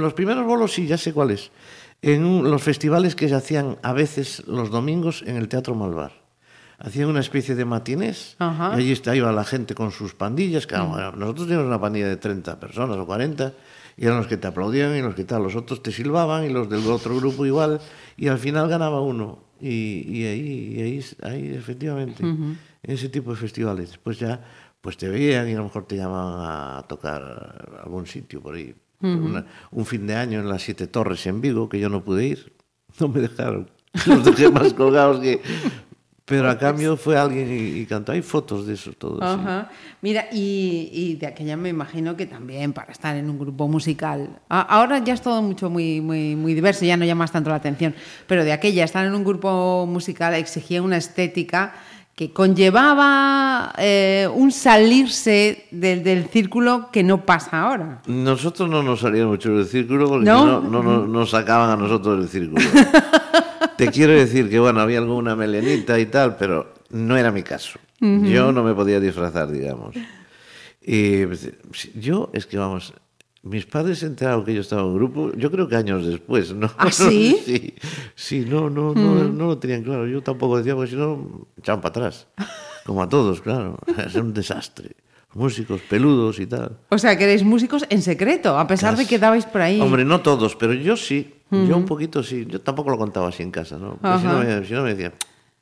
los primeros bolos sí, ya sé cuáles. En un- los festivales que se hacían a veces los domingos en el Teatro Malvar. Hacían una especie de matinés Ajá. y allí está, iba la gente con sus pandillas. Que, bueno, nosotros teníamos una pandilla de 30 personas o 40 y eran los que te aplaudían y los que tal. Los otros te silbaban y los del otro grupo igual. Y al final ganaba uno. Y, y ahí, y ahí, ahí efectivamente, en ese tipo de festivales, pues ya pues te veían y a lo mejor te llamaban a tocar algún sitio por ahí. Una- un fin de año en las Siete Torres en Vigo, que yo no pude ir. No me dejaron. Los dejé más colgados que... Pero a cambio fue alguien y, y cantó. Hay fotos de eso todo. sí. Ajá. Mira, y, y de aquella me imagino que también para estar en un grupo musical. a- Ahora ya es todo mucho muy, muy, muy diverso, ya no llamas tanto la atención. Pero de aquella, estar en un grupo musical exigía una estética que conllevaba eh, un salirse del, del círculo que no pasa ahora. Nosotros no nos salíamos mucho del círculo porque ¿No? no, no, nos- nos sacaban a nosotros del círculo. Te quiero decir que, bueno, había alguna melenita y tal, pero no era mi caso. Yo no me podía disfrazar, digamos. Y pues, yo, es que vamos, mis padres se enteraron que yo estaba en un grupo, yo creo que años después, ¿no? ¿Ah, sí? sí, sí, no, no, no, no lo tenían claro. Yo tampoco decía, porque si no, echaban para atrás. Como a todos, claro. Es un desastre. Músicos peludos y tal. O sea, que erais músicos en secreto, a pesar de que dabais por ahí. Hombre, no todos, pero yo sí. Yo un poquito sí. Yo tampoco lo contaba así en casa, ¿no? Si, no me, si no me decían,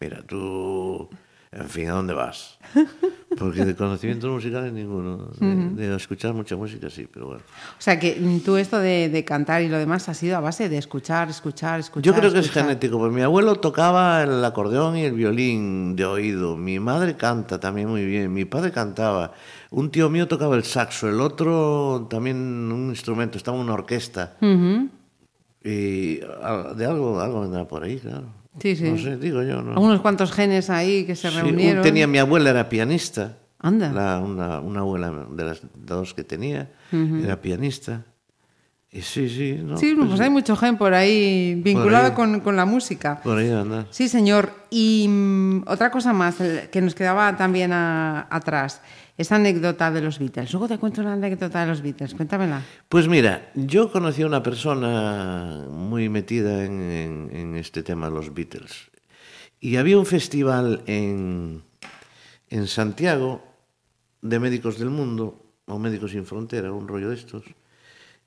mira, tú, en fin, ¿a dónde vas? Porque de conocimientos musicales ninguno. De, de escuchar mucha música sí, pero bueno. O sea, que mm, tú esto de, de cantar y lo demás ha sido a base de escuchar, escuchar, escuchar. Yo creo que es escuchar. genético, porque mi abuelo tocaba el acordeón y el violín de oído. Mi madre canta también muy bien. Mi padre cantaba. Un tío mío tocaba el saxo, el otro también un instrumento, estaba en una orquesta. Ujú. Y de algo, algo vendrá por ahí, claro. Sí, sí. No sé, digo yo, ¿no? Algunos cuantos genes ahí que se Sí, un- reunieron. tenía mi abuela, era pianista. Anda. La- una, una abuela de las dos que tenía, era pianista. Y sí, sí, ¿no? Sí, pues, hay mucho gen por ahí vinculado ahí. Con, con la música. Por ahí anda. Sí, señor. Y mm, otra cosa más que nos quedaba también a- atrás, esa anécdota de los Beatles. Luego te cuento una anécdota de los Beatles, cuéntamela. Pues mira, yo conocí a una persona muy metida en, en- en este tema de los Beatles. Y había un festival en, en Santiago de médicos del mundo, o Médicos Sin Frontera, un rollo de estos.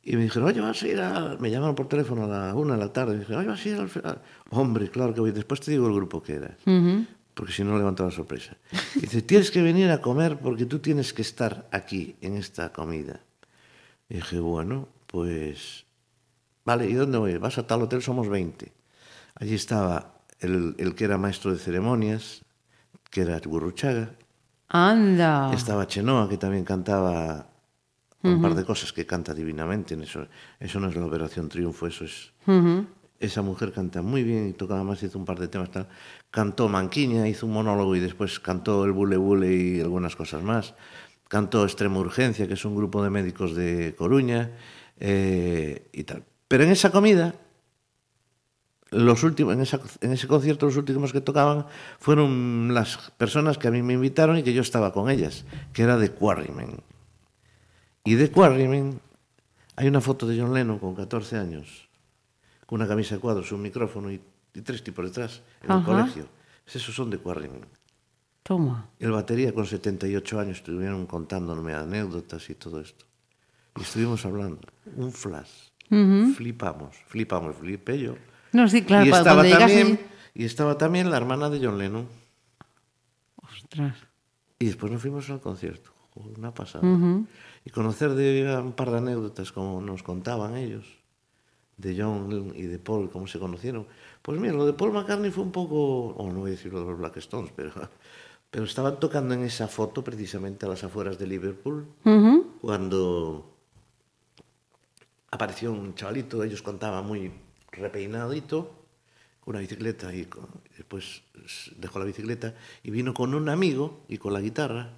Y me dijeron, oye, vas a ir a... Me llamaron por teléfono a la una de la tarde. Y me dijeron, oye, vas a ir al... fe- a-". Hombre, claro que voy. Después te digo el grupo que era. Porque si no, levanto la sorpresa. Y dice, tienes que venir a comer porque tú tienes que estar aquí, en esta comida. Y dije, bueno, pues... Vale, ¿y dónde voy? Vas a tal hotel, somos 20. Allí estaba el, el que era maestro de ceremonias, que era Gurruchaga. Anda. Estaba Chenoa, que también cantaba un par de cosas que canta divinamente. en Eso, eso no es la Operación Triunfo, eso es... Esa mujer canta muy bien y tocaba más, hizo un par de temas. Tal. Cantó Manquiña, hizo un monólogo y después cantó el Bule Bule y algunas cosas más. Cantó Extrema Urgencia, que es un grupo de médicos de Coruña eh, y tal. Pero en esa comida los últimos, en, esa- en ese concierto los últimos que tocaban fueron las personas que a mí me invitaron y que yo estaba con ellas, que era de Quarrymen. Y de Quarrymen hay una foto de John Lennon con 14 años, con una camisa de cuadros, un micrófono y, y tres tipos detrás en el Ajá. colegio. Esos son de Quarrymen. Toma. El batería con 78 años estuvieron contándome anécdotas y todo esto. Y estuvimos hablando. Un flash. Flipamos, flipamos, flipé yo. No, sí, claro, y, estaba llegas también, ahí- y estaba también la hermana de John Lennon. Ostras. Y después nos fuimos al concierto. Una pasada. Y conocer de un par de anécdotas como nos contaban ellos, de John y de Paul, cómo se conocieron. Pues mira, lo de Paul McCartney fue un poco, o no voy a decir lo de los Black Stones, pero, pero estaban tocando en esa foto precisamente a las afueras de Liverpool, cuando apareció un chavalito, ellos contaban muy repeinadito, con una bicicleta y después dejó la bicicleta y vino con un amigo y con la guitarra.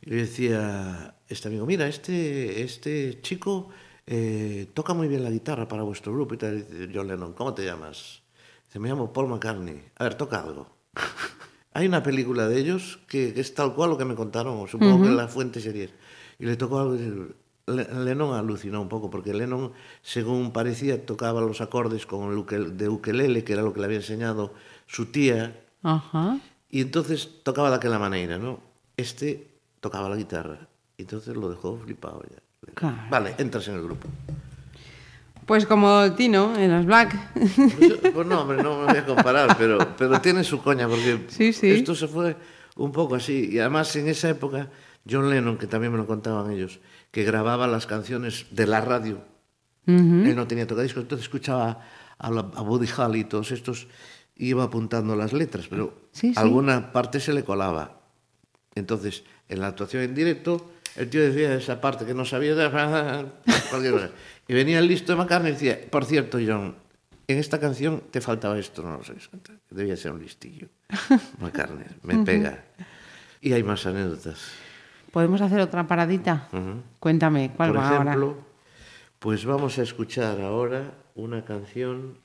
Y le decía, este amigo, mira, este, este chico eh, toca muy bien la guitarra para vuestro grupo. Y. Y dice John Lennon, ¿cómo te llamas? Dice, me llamo Paul McCartney. A ver, toca algo. Hay una película de ellos que, que es tal cual lo que me contaron, supongo que la fuente sería. Y le tocó algo. Lennon alucinó un poco, porque Lennon, según parecía, tocaba los acordes con el de ukelele, que era lo que le había enseñado su tía, Ajá. y entonces tocaba de aquella manera, ¿no? Este tocaba la guitarra, y entonces lo dejó flipado ya. Claro. Vale, entras en el grupo. Pues como Tino en los Black. Pues, pues no, hombre, no me voy a comparar, pero, pero tiene su coña, porque Sí, sí. esto se fue un poco así. Y además en esa época, John Lennon, que también me lo contaban ellos, que grababa las canciones de la radio, él no tenía tocadiscos, entonces escuchaba a, la- a Buddy Holly y todos estos, iba apuntando las letras, pero sí. alguna parte se le colaba. Entonces, en la actuación en directo, el tío decía esa parte que no sabía, cualquier cosa. Y venía el listo de McCartney y decía, por cierto, John, en esta canción te faltaba esto, no lo sé, debía ser un listillo. McCartney, me pega. Y hay más anécdotas. ¿Podemos hacer otra paradita? Cuéntame, ¿cuál Por va ejemplo, ahora? pues vamos a escuchar ahora una canción.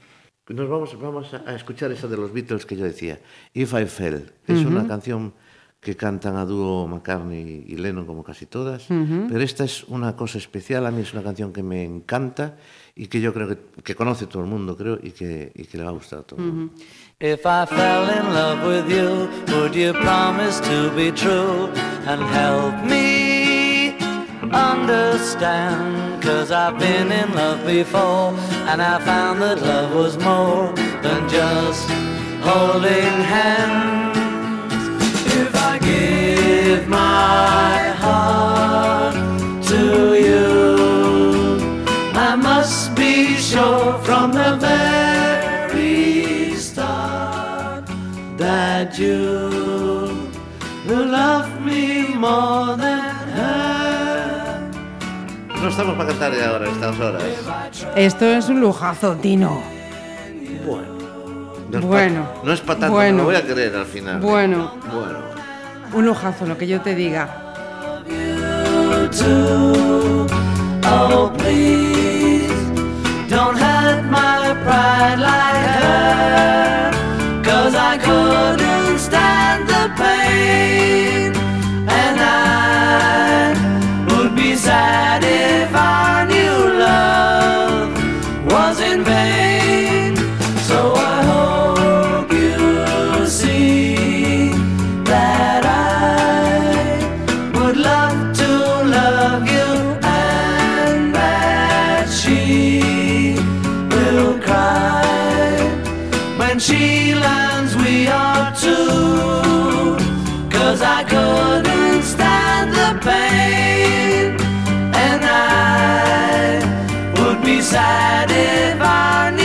Nos vamos, vamos a a escuchar esa de los Beatles que yo decía, If I Fell. Es una canción que cantan a dúo McCartney y Lennon como casi todas, pero esta es una cosa especial, a mí es una canción que me encanta y que yo creo que, que conoce todo el mundo, creo, y que, y que le va a gustar a todo el mundo. If I fell in love with you, would you promise to be true and help me understand? Cause I've been in love before and I found that love was more than just holding hands. No estamos para cantar ya ahora, estas horas. Esto es un lujazo, Tino. Bueno. No es Bueno. Pa, no es para tanto, Bueno. me lo voy a creer al final. Bueno, Bueno. un lujazo, lo que yo te diga. too. Oh, please don't hurt my pride like her. Cause I couldn't stand the pain. She learns we are two. Cause I couldn't stand the pain and I would be sad if I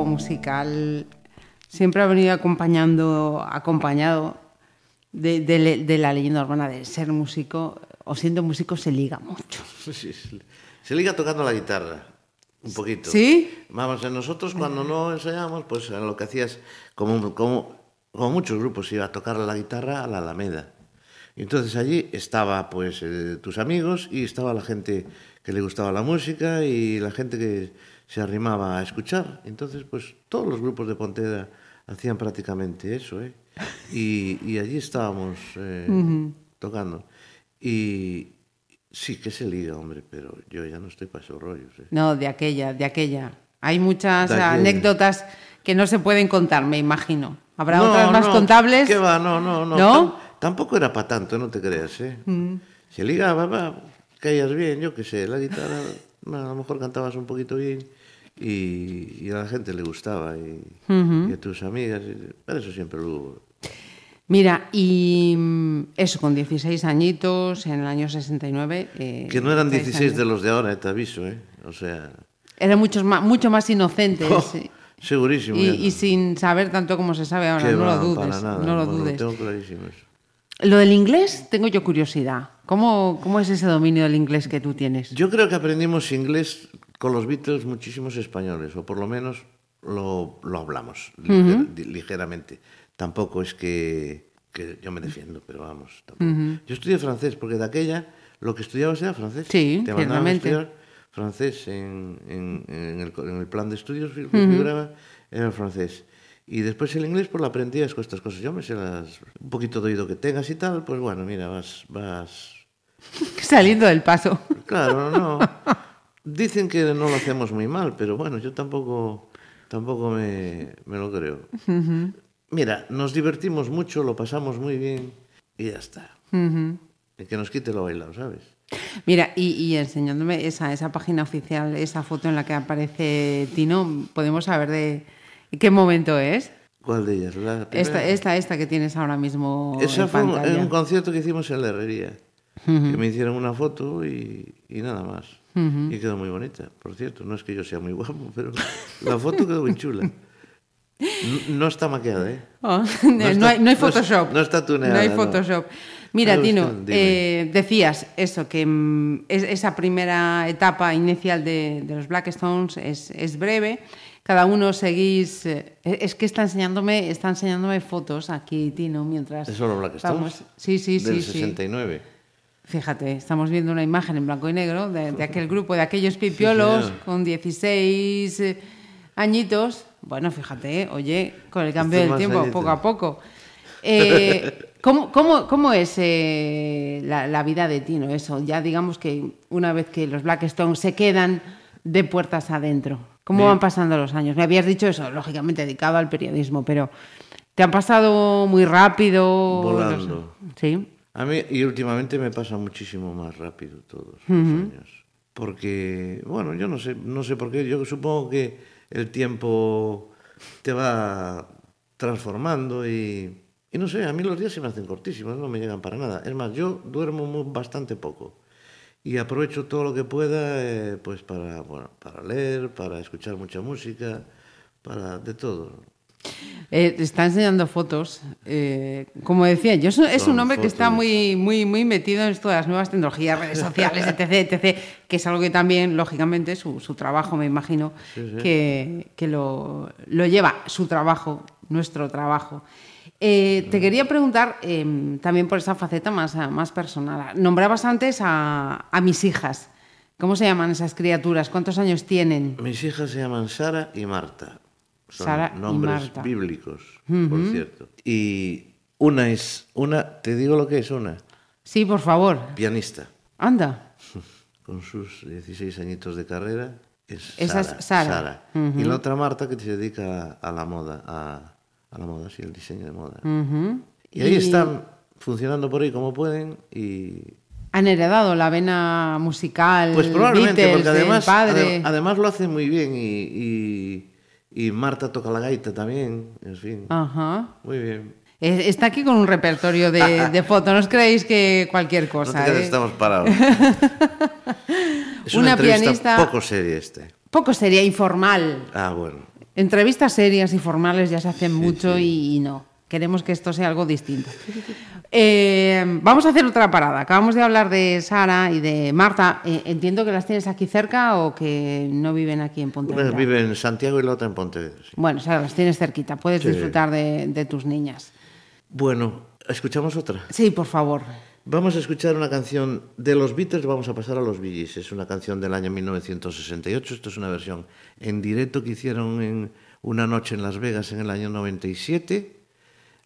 grupo musical siempre ha venido acompañando, acompañado de, de le- de la leyenda urbana de ser músico o siendo músico se liga mucho. Sí, se- liga tocando la guitarra, un poquito. ¿Sí? Vamos, nosotros cuando no ensayamos, pues lo que hacías, como, como, como muchos grupos, iba a tocar la guitarra a la Alameda. Y entonces allí estaba pues eh, tus amigos y estaba la gente que le gustaba la música y la gente que se arrimaba a escuchar. Entonces, pues todos los grupos de Ponteda hacían prácticamente eso, ¿eh? Y, y allí estábamos eh, tocando. Y sí que se liga, hombre, pero yo ya no estoy para esos rollos. ¿eh? No, de aquella, de aquella. Hay muchas aquella. anécdotas que no se pueden contar, me imagino. Habrá No, otras más no, contables. ¿Qué va? No, no, no. ¿No? Tam- tampoco era para tanto, no te creas, ¿eh? Se ligaba, va, caías bien, yo qué sé, la guitarra, a lo mejor cantabas un poquito bien y, y a la gente le gustaba y, y a tus amigas, pero eso siempre lo hubo. Mira, y mm, eso, con 16 añitos, en el año 69. eh, Que no eran 16 16 de años. los de ahora, eh, te aviso, ¿eh? O sea, Eran muchos más, mucho más inocentes. oh, segurísimo. Y, y sin saber tanto como se sabe ahora, no va, lo dudes. para nada, no lo bueno, dudes. tengo clarísimo eso. Lo del inglés, tengo yo curiosidad. ¿Cómo, ¿Cómo es ese dominio del inglés que tú tienes? Yo creo que aprendimos inglés con los Beatles muchísimos españoles, o por lo menos lo, lo hablamos liger- di- ligeramente. Tampoco es que, que yo me defiendo, pero vamos. tampoco. Yo estudié francés, porque de aquella lo que estudiabas era francés. Sí, Te mandaban a estudiar francés en, en- en el, en el plan de estudios que figuraba, era el francés. Y después el inglés, pues lo aprendías con estas cosas. Yo me sé las, un poquito de oído que tengas y tal, pues bueno, mira, vas, vas Saliendo del paso. Claro, no. Dicen que no lo hacemos muy mal, pero bueno, yo tampoco, tampoco me, me lo creo. Mira, nos divertimos mucho, lo pasamos muy bien y ya está. Y que nos quite lo bailado, ¿sabes? Mira, y, y enseñándome esa, esa página oficial, esa foto en la que aparece Tino, podemos saber de qué momento es. ¿Cuál de ellas? La? Esta, esta, esta que tienes ahora mismo Esa en fue pantalla. en un concierto que hicimos en la herrería. Que me hicieron una foto y, y nada más. Y quedó muy bonita, por cierto. No es que yo sea muy guapo, pero la foto quedó muy chula. No, no está maquillada, ¿eh? Oh, No no, está- hay, no Photoshop. no está tuneada, No hay. Photoshop. Mira, Tino, eh, decías eso, que mm, es- esa primera etapa inicial de, de los Black Stones es, es breve. Cada uno seguís. eh, es que está enseñándome, está enseñándome fotos aquí, Tino, mientras. ¿Es solo Black Stones? vamos- Sí, sí, sí. Del sí. 69. Fíjate, estamos viendo una imagen en blanco y negro de, de aquel grupo, de aquellos pipiolos con 16 eh, añitos. Bueno, fíjate, oye, con el cambio Estos del tiempo, poco a poco. Eh, ¿cómo, cómo, cómo es eh, la, la vida de Tino? Eso, ya digamos que una vez que los Black Stones se quedan de puertas adentro. ¿Cómo van pasando los años? Me habías dicho eso, lógicamente dedicado al periodismo, pero ¿te han pasado muy rápido? Volando. Sí. A mí, y últimamente me pasa muchísimo más rápido todos los años. Porque, bueno, yo no sé, no sé por qué. Yo supongo que el tiempo te va transformando y, y no sé, a mí los días se me hacen cortísimos, no me llegan para nada. Es más, yo duermo muy- bastante poco y aprovecho todo lo que pueda eh, pues para, bueno, para leer, para escuchar mucha música, para de todo. Eh, te está enseñando fotos. eh, como decía, yo so- es Son un hombre que está muy, muy, muy metido en esto de las nuevas tecnologías, redes sociales, etc, etc, que es algo que también, lógicamente, su, su trabajo, me imagino, que, que lo, lo lleva, su trabajo, nuestro trabajo. Eh, te quería preguntar eh, también por esa faceta más, más personal. Nombrabas antes a, a mis hijas. ¿Cómo se llaman esas criaturas? ¿Cuántos años tienen? Mis hijas se llaman Sara y Marta. Son Sara y nombres Marta. bíblicos, por cierto. Y una es, una, te digo lo que es una, Sí, por favor. pianista, Anda. con sus 16 añitos de carrera, es Esa es Sara. Sara. Y la otra Marta que se dedica a la moda, a, a la moda, sí, el diseño de moda. Ujú. Y ahí están funcionando por ahí como pueden y... Han heredado la vena musical, Pues probablemente, Beatles, porque además, del padre. ade- además lo hacen muy bien y, y, y Marta toca la gaita también, en fin. Ajá. Muy bien. Está aquí con un repertorio de, de fotos, no os creéis que cualquier No cosa. te quedes, ¿eh? estamos parados. es Una una, entrevista pianista- poco seria este. Poco sería informal. Ah, bueno. Entrevistas serias y formales ya se hacen mucho Y, y no. Queremos que esto sea algo distinto. Eh, vamos a hacer otra parada. Acabamos de hablar de Sara y de Marta. Eh, entiendo que las tienes aquí cerca o que no viven aquí en Una Pontevedra. vive en Santiago y la otra en Pontevedra. sí. Bueno, o sea, las tienes cerquita. Puedes Sí. disfrutar de, de tus niñas. Bueno, ¿escuchamos otra? Sí, por favor. Vamos a escuchar una canción de los Beatles, vamos a pasar a los Gees. Es una canción del año 1968. Esto es una versión en directo que hicieron en una noche en Las Vegas en el año 97.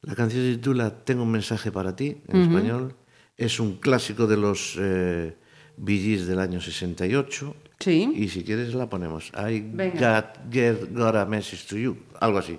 La canción se titula Tengo un mensaje para ti, en español. Es un clásico de los eh, Gees del año 68. Sí. Y si quieres la ponemos. I Venga. got, get- got a message to you. Algo así.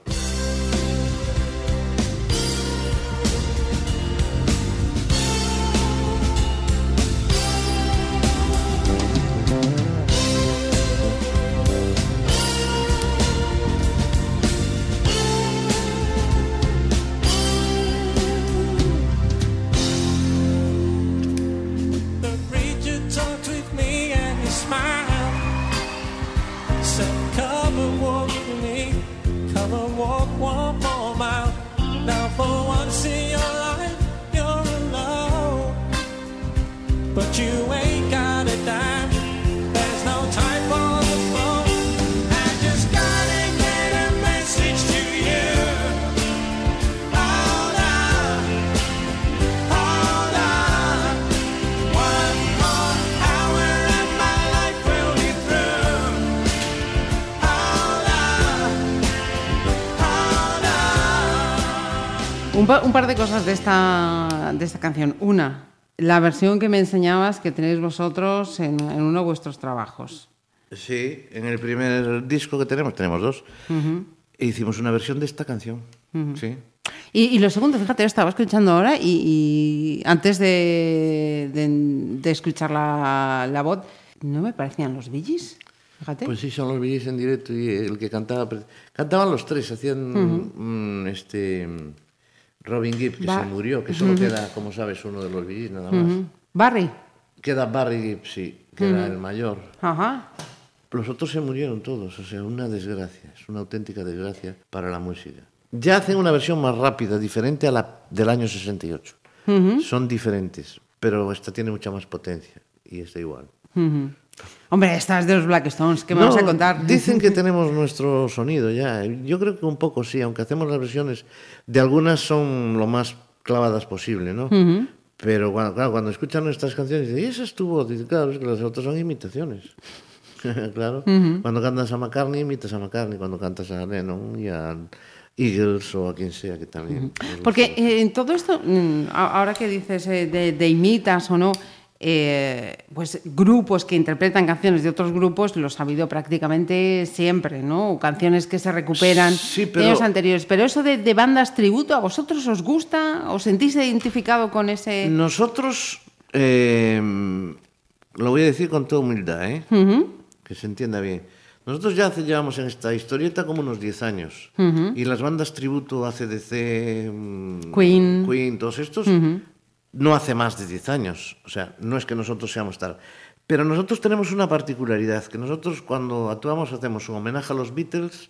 La versión que me enseñabas que tenéis vosotros en, en uno de vuestros trabajos. Sí, en el primer disco que tenemos, tenemos dos, e hicimos una versión de esta canción. Sí. Y, y lo segundo, fíjate, yo estaba escuchando ahora y, y antes de, de, de escuchar la, la voz, ¿no me parecían los Billys? Fíjate. Pues sí, son los Billys en directo y el que cantaba. Cantaban los tres, hacían mm, este mm, Robin Gibb, que se murió, que solo queda, como sabes, uno de los Billys nada más. Barry. Queda Barry Gibb, sí, que era el mayor. Ajá. Los otros se murieron todos, o sea, una desgracia, es una auténtica desgracia para la música. Ya hacen una versión más rápida, diferente a la del año 68. Son diferentes, pero esta tiene mucha más potencia y está igual. Hombre, estás de los Black Stones, ¿qué me vas a No, contar? Dicen que tenemos nuestro sonido ya. Yo creo que un poco sí, aunque hacemos las versiones de algunas son lo más clavadas posible, ¿no? Pero cuando, claro, cuando escuchan nuestras canciones, dicen, ¿y esa es tu voz? Dicen, claro, es que las otras son imitaciones. claro. Cuando cantas a McCartney, imitas a McCartney. Cuando cantas a Lennon y a Eagles o a quien sea que también. nos Porque gusta. eh, en todo esto, mm, ahora que dices eh, de, de imitas o no, eh, pues grupos que interpretan canciones de otros grupos los ha habido prácticamente siempre, ¿no? O canciones que se recuperan Sí, de años anteriores. Pero eso de, de bandas tributo, ¿a vosotros os gusta? ¿Os sentís identificado con ese...? Nosotros, eh, lo voy a decir con toda humildad, ¿eh? que se entienda bien. Nosotros ya hace, llevamos en esta historieta como unos 10 años. Y las bandas tributo, ACDC, mm, Queen. Queen, todos estos, no hace más de 10 años. O sea, no es que nosotros seamos tal. Pero nosotros tenemos una particularidad, que nosotros cuando actuamos hacemos un homenaje a los Beatles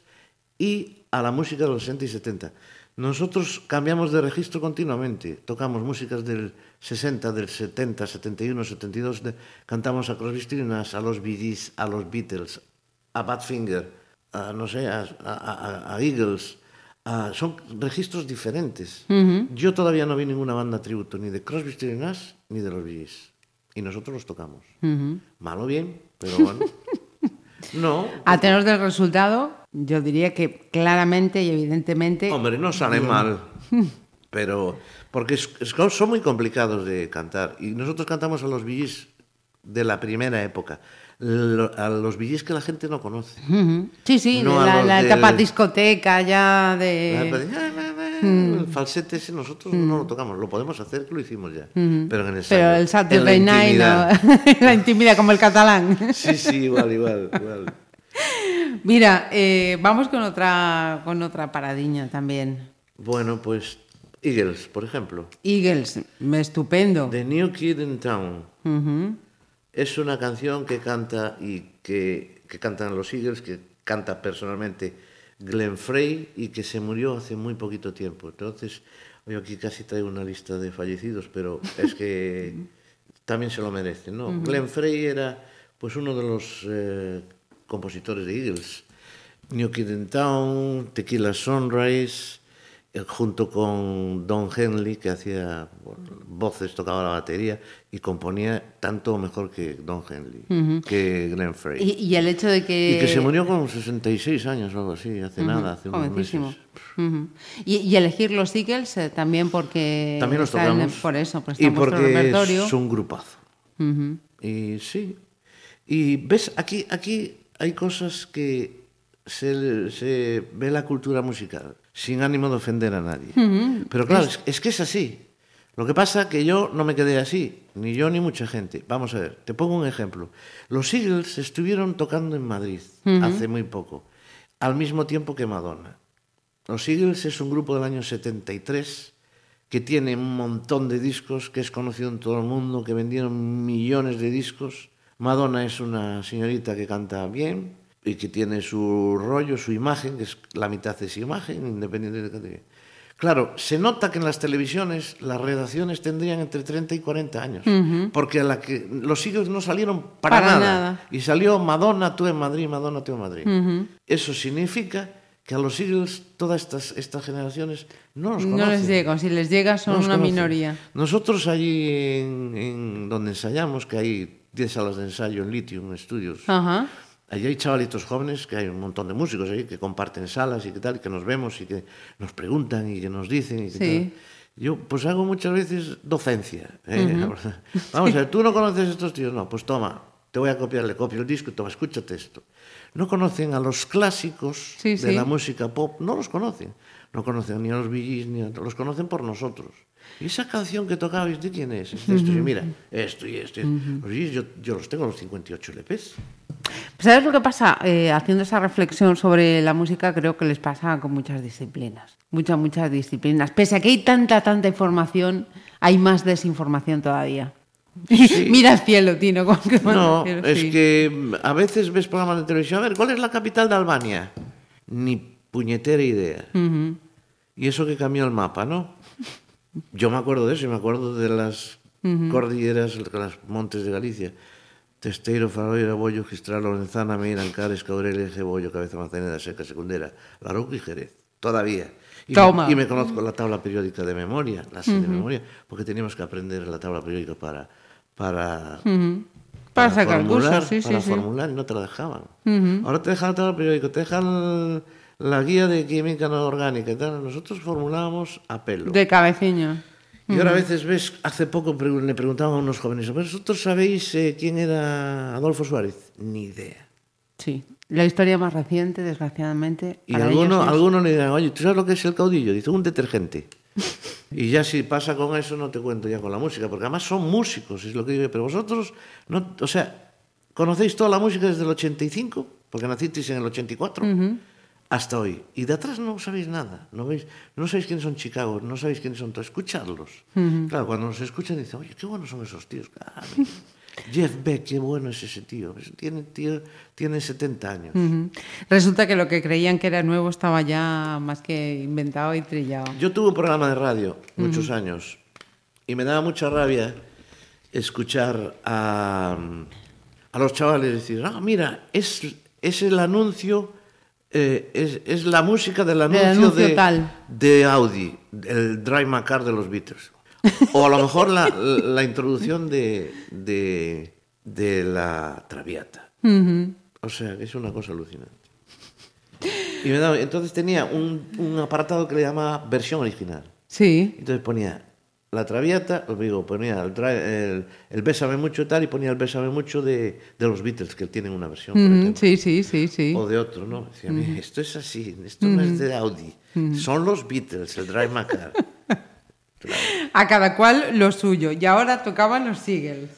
y a la música de los 60 y 70. Nosotros cambiamos de registro continuamente. Tocamos músicas del 60, del 70, 71, 72. de- cantamos a Crosby, Stills, a los Bee a los Beatles, a Badfinger, a, no sé, a Eagles. A- son registros diferentes. Yo todavía no vi ninguna banda tributo ni de Crosby, Stills, Nash ni de los Gees. Y nosotros los tocamos. Mal o bien, pero bueno. no, A tenor del resultado, yo diría que claramente y evidentemente... Hombre, no sale mal. Pero, porque son muy complicados de cantar. Y nosotros cantamos a los billis de la primera época. Lo- a los billis que la gente no conoce. Sí, sí, No de a la, la del- etapa discoteca ya de... El falsete ese nosotros no lo tocamos. Lo podemos hacer, lo hicimos ya. Pero en el Pero el en la Saturday Night, intimidad. no, la intimidad como el catalán. Sí, sí, igual, igual, igual. Mira, eh, vamos con otra, con otra paradiña también. Bueno, pues Eagles, por ejemplo. Eagles, estupendo. The New Kid in Town. Ujú. Es una canción que canta y que, que cantan los Eagles, que canta personalmente Glenn Frey y que se murió hace muy poquito tiempo. Entonces, yo aquí casi traigo una lista de fallecidos, pero es que también se lo merece. ¿no? Uh -huh. Glenn Frey era pues uno de los eh, compositores de Eagles. New Kid in Town, Tequila Sunrise, junto con Don Henley, que hacía voces, tocaba la batería y componía tanto o mejor que Don Henley, que Glenn Frey. Y, y el hecho de que... Y que se murió con 66 años o algo así, hace nada, hace unos meses. Y, y elegir los Eagles eh, también porque... También los tocamos. por eso, y porque es un grupazo. Y sí. Y ves, aquí, aquí hay cosas que se, se ve la cultura musical, sin ánimo de ofender a nadie. Pero claro, es, es que es así. Lo que pasa que yo no me quedé así, ni yo ni mucha gente. Vamos a ver, te pongo un ejemplo. Los Eagles estuvieron tocando en Madrid hace muy poco, al mismo tiempo que Madonna. Los Eagles es un grupo del año 73 que tiene un montón de discos, que es conocido en todo el mundo, que vendieron millones de discos. Madonna es una señorita que canta bien y que tiene su rollo, su imagen, que es la mitad es imagen, independiente de. Claro, se nota que en las televisiones las redacciones tendrían entre 30 y 40 años, porque a la que los Eagles no salieron para, Para nada. nada. Y salió Madonna, tú en Madrid, Madonna, tú en Madrid. Eso significa que a los Eagles todas estas, estas generaciones no los conocen. No les llega, si les llega son No una conocen. minoría. Nosotros allí en, en donde ensayamos, que hay 10 salas de ensayo en Lithium Studios, Ajá. Allí hay chavalitos jóvenes, que hay un montón de músicos ahí que comparten salas y que tal, y que nos vemos y que nos preguntan y que nos dicen y que Sí. tal. Yo pues hago muchas veces docencia. ¿eh? Vamos a ver, ¿tú no conoces a estos tíos? No, pues toma, te voy a copiar, le copio el disco y toma, escúchate esto. No conocen a los clásicos Sí, de la música pop, no los conocen. No conocen ni a los Billys, ni a... los conocen por nosotros. ¿Y esa canción que tocabais de quién es? Es de esto. Y mira, esto y esto. y esto. Yo, yo los tengo los 58 LPs. ¿Sabes lo que pasa? Eh, haciendo esa reflexión sobre la música, creo que les pasa con muchas disciplinas. Muchas, muchas disciplinas. Pese a que hay tanta, tanta información, hay más desinformación todavía. Mira el cielo, Tino. con qué No, el cielo, es sí. que mm, a veces ves programas de televisión, a ver, ¿cuál es la capital de Albania? Ni puñetera idea. Y eso que cambió el mapa, ¿no? Yo me acuerdo de eso, y me acuerdo de las cordilleras, los montes de Galicia. Testeiro, Faroira, Bollo, Gistral, Lorenzana, Meira, Ancares, Caurelia, Cebollo, Cabeza Manzanera, Seca, Secundera, Larouco y Jerez. Todavía. Y. Me, y me conozco la tabla periódica de memoria, la sé de memoria, porque teníamos que aprender la tabla periódica para, para, Para sacar el formular, curso, sí, para sí, sí. formular y no te la dejaban. Ahora te dejan la tabla periódica, te dejan la guía de química no orgánica y tal. Nosotros formulábamos a pelo. De cabeciño. Y ahora a veces ves, hace poco le preguntaban a unos jóvenes, ¿pero vosotros sabéis eh, quién era Adolfo Suárez? Ni idea. Sí. La historia más reciente, desgraciadamente. Y alguno, ellos alguno le dirán, oye, ¿tú sabes lo que es el caudillo? Dice, un detergente. y ya si pasa con eso, no te cuento ya con la música, porque además son músicos, es lo que digo. Pero vosotros, no, o sea, ¿conocéis toda la música desde el 85? Porque nacisteis en el 84. Hasta hoy. Y de atrás no sabéis nada. No, veis, no sabéis quiénes son Chicago, no sabéis quiénes son todos. Escuchadlos. Claro, cuando nos escuchan dicen, oye, qué buenos son esos tíos. Claro. Jeff Beck, qué bueno es ese tío. Tiene, tío, tiene 70 años. Ujú. Resulta que lo que creían que era nuevo estaba ya más que inventado y trillado. Yo tuve un programa de radio muchos años y me daba mucha rabia escuchar a, a los chavales decir, ah, mira, es, es el anuncio, eh, es, es la música del anuncio, anuncio de, tal. de Audi, el Drive My Car de los Beatles. O a lo mejor la, la introducción de, de, de la Traviata. O sea, es una cosa alucinante. Y me daba- entonces tenía un, un apartado que le llamaba versión original. Sí. Entonces ponía la traviata, os digo, ponía el, el, el Bésame mucho tal, y ponía el Bésame mucho de, de los Beatles, que tienen una versión, por ejemplo. Sí, sí, sí, sí. O de otro, ¿no? Decía, "Mira, esto es así, esto no es de Audi, son los Beatles, el Drive My Car. A cada cual lo suyo. Y ahora tocaban los Seagulls.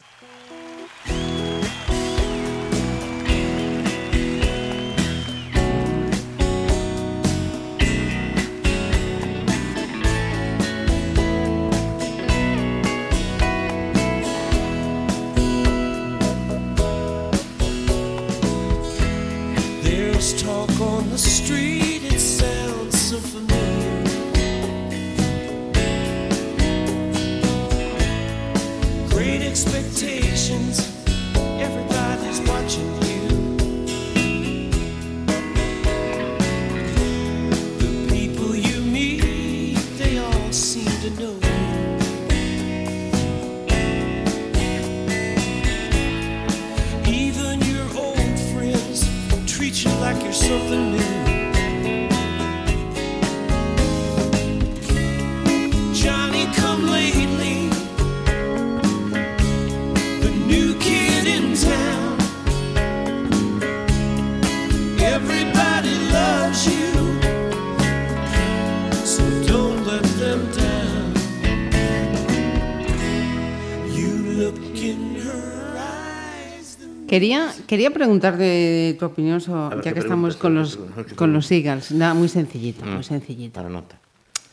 Quería, quería preguntarte tu opinión, so- ver, ya ¿qué que estamos con ¿Qué los, con los Eagles. Nada, muy sencillito, Mm. muy sencillito. Para nota.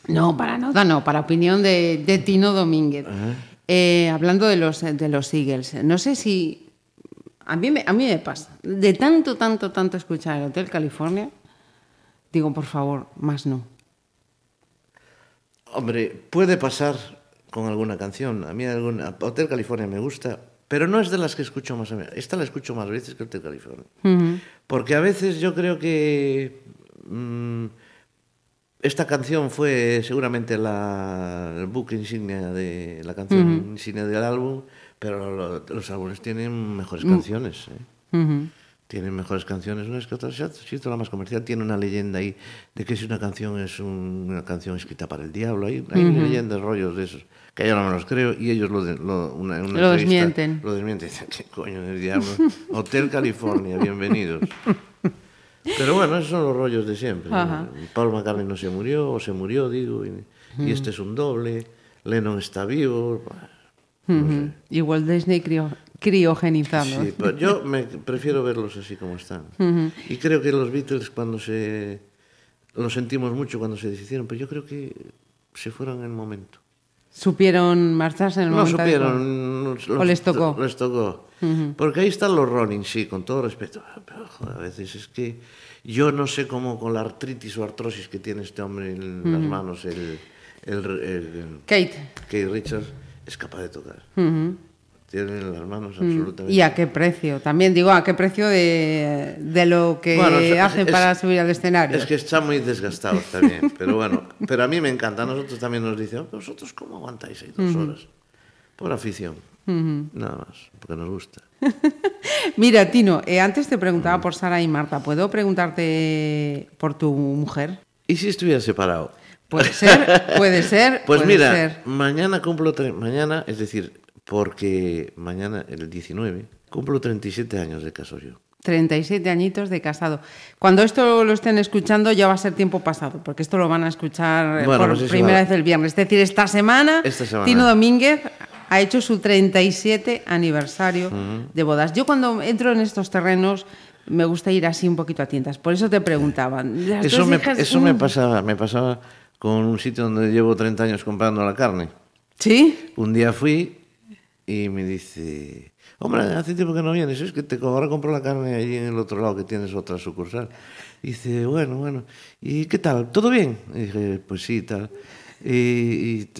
No, para nota no, para opinión de, de Tino Domínguez. Eh, hablando de los, de los Eagles, no sé si... A mí, me, a mí me pasa, de tanto, tanto, tanto escuchar el Hotel California, digo, por favor, más no. Hombre, puede pasar con alguna canción. A mí alguna, Hotel California me gusta, pero no es de las que escucho más a menudo. Esta la escucho más veces que Hotel California. Porque a veces yo creo que mm, esta canción fue seguramente la, el buque insignia de la canción insignia del álbum, pero lo- los álbumes tienen mejores canciones. ¿eh? Tienen mejores canciones unas que otras. La más comercial tiene una leyenda ahí de que si una canción es un- una canción escrita para el diablo. Hay, hay leyendas, rollos de esos, que yo no me los creo y ellos lo, de- lo, una, una Lo desmienten. Lo desmienten. ¿qué coño del diablo? Hotel California, bienvenidos. Pero bueno, esos son los rollos de siempre. Paul McCartney no se murió, o se murió, digo, y, y este es un doble. Lennon está vivo. Walt Disney crio- criogenizado. Sí, pero yo me prefiero verlos así como están. Y creo que los Beatles cuando se... Lo sentimos mucho cuando se deshicieron, pero yo creo que se fueron en el momento. Supieron marcharse en el No momento adecuado. supieron. ¿O les tocó? Les tocó. Porque ahí están los Rolling, sí, con todo respeto. Pero joder, a veces es que yo no sé cómo con la artritis o artrosis que tiene este hombre en las manos, el, el, el- el- Kate. Keith Richards, es capaz de tocar. Tiene en las manos absolutamente. ¿Y a qué precio? También digo, ¿a qué precio de, de lo que Bueno, es- hacen es- para subir al escenario? Es que están muy desgastados también, pero bueno, pero a mí me encanta. A nosotros también nos dicen, "Oh, ¿vosotros cómo aguantáis ahí dos horas? Por afición, nada más, porque nos gusta. Mira, Tino, eh, antes te preguntaba por Sara y Marta. ¿Puedo preguntarte por tu mujer? ¿Y si estuviera separado? Puede ser, puede ser. Pues puede mira, ser. mañana cumplo, tre- mañana, es decir, porque mañana, el 19, cumplo 37 años de caso yo. 37 añitos de casado. Cuando esto lo estén escuchando ya va a ser tiempo pasado, porque esto lo van a escuchar eh, Bueno, por primera vez el viernes. Es decir, esta semana, Esta semana. Tino Domínguez ha hecho su 37 aniversario de bodas. Yo cuando entro en estos terrenos me gusta ir así un poquito a tientas. Por eso te preguntaban. ¿las Eso, me, hijas? eso me, pasaba, me pasaba con un sitio donde llevo 30 años comprando la carne. ¿Sí? Un día fui Y me dice, hombre, hace tiempo que no vienes, es que te, ahora compro la carne allí en el otro lado que tienes otra sucursal. Y dice, bueno, bueno, ¿y qué tal? ¿Todo bien? Y dije, pues sí, tal. Y, y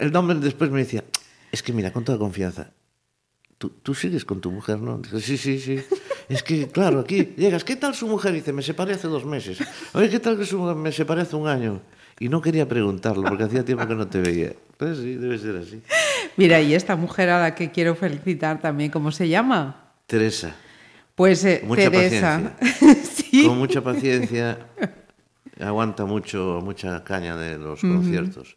el nombre después me decía, es que mira, con toda confianza, ¿tú, tú sigues con tu mujer, no? Dije, sí, sí, sí. Es que, claro, aquí llegas, ¿qué tal su mujer? Y dice, me separé hace dos meses. Oye, ¿qué tal que su mujer? Me separé hace un año. Y no quería preguntarlo porque hacía tiempo que no te veía. Pues sí, debe ser así. Mira, y esta mujer a la que quiero felicitar también, ¿cómo se llama? Teresa, Pues eh, Mucha Teresa. sí. con mucha paciencia, aguanta mucho, mucha caña de los conciertos.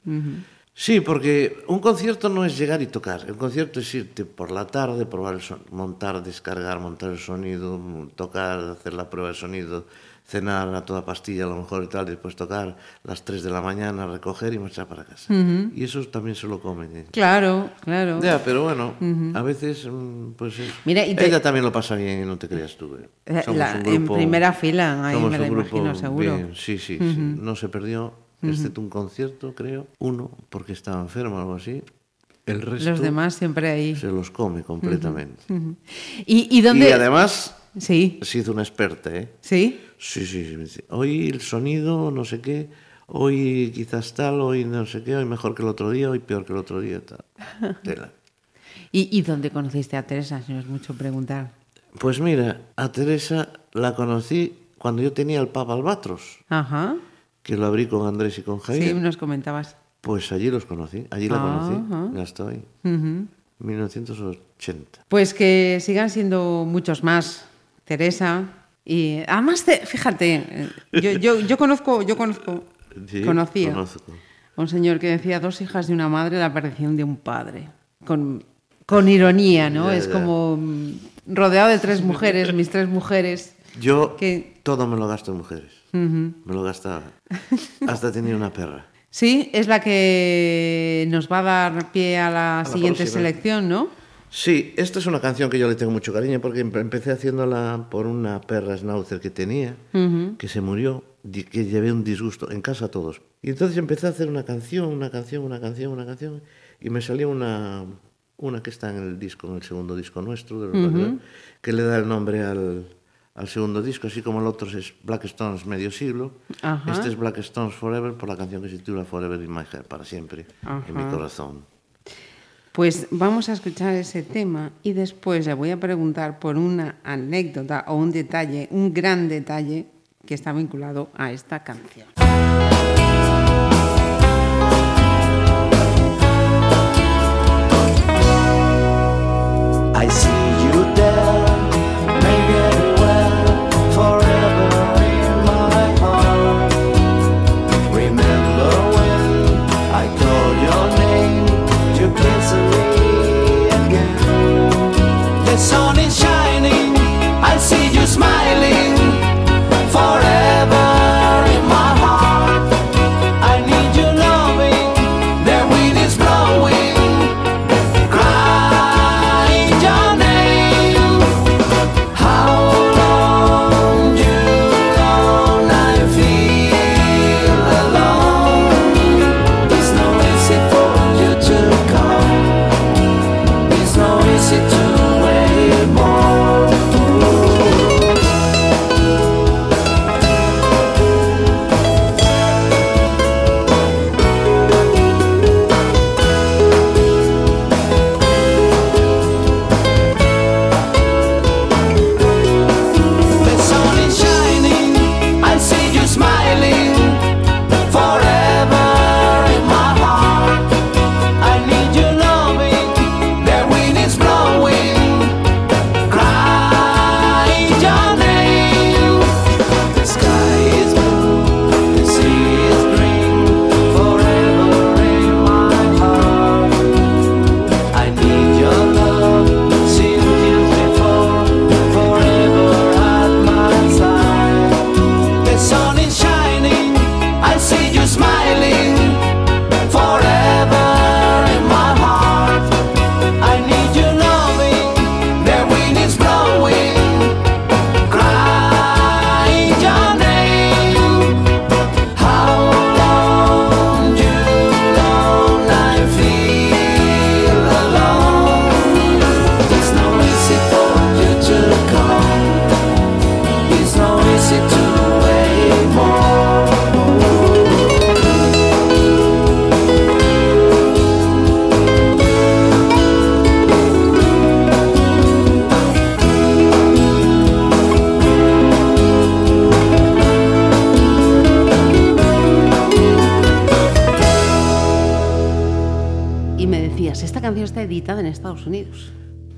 Sí, porque un concierto no es llegar y tocar. Un concierto es irte por la tarde, probar el son- montar, descargar, montar el sonido, tocar, hacer la prueba de sonido, cenar a toda pastilla a lo mejor y tal, después tocar las 3 de la mañana, recoger y marchar para casa. Y eso también se lo comen. Claro, claro. Ya, pero bueno, a veces, mm, pues es- Mira, y te- ella también lo pasa bien y no te creas tú. ¿eh? Eh, Somos la- un en grupo- primera fila, ahí somos me un grupo imagino, seguro. bien, Sí, sí, sí. No se perdió, excepto un concierto, creo, uno, porque estaba enfermo o algo así. El resto Los demás siempre ahí. se los come completamente. ¿Y, y dónde? Y además Sí, se hizo una experta, ¿eh? sí. Sí, sí, sí. Hoy el sonido, no sé qué, hoy quizás tal, hoy no sé qué, hoy mejor que el otro día, hoy peor que el otro día, tal. Tela. ¿Y, y dónde conociste a Teresa? Si no es mucho preguntar. Pues mira, a Teresa la conocí cuando yo tenía el Papa Albatros, Ajá. que lo abrí con Andrés y con Sí, Javier. nos comentabas. Pues allí los conocí, allí la Ajá. conocí, ya estoy. Ujú. 1980. Pues que sigan siendo muchos más, Teresa. Y además, te- fíjate, eh, yo, yo, yo conozco, yo conozco, Sí, conocía conozco. a un señor que decía dos hijas de una madre la aparición de un padre. Con, con ironía, ¿no? Ya, es ya. como mm, rodeado de tres mujeres, mis tres mujeres. Yo Que- todo me lo gasto en mujeres. Me lo gastaba. Hasta tenía una perra. Sí, es la que nos va a dar pie a la, siguiente selección, ¿no? Sí, esta es una canción que yo le tengo mucho cariño porque empe- empecé haciéndola por una perra schnauzer que tenía, que se murió, que llevé un disgusto en casa todos. Y entonces empecé a hacer una canción, una canción, una canción, una canción, y me salió una, una que está en el disco, en el segundo disco nuestro, de los que le da el nombre al, al segundo disco, así como el otro es Black Stones Medio Siglo. Ajá. Este es Black Stones Forever por la canción que se titula Forever in My Heart, para siempre, en mi corazón. Pues vamos a escuchar ese tema y después le voy a preguntar por una anécdota o un detalle, un gran detalle que está vinculado a esta canción. it's on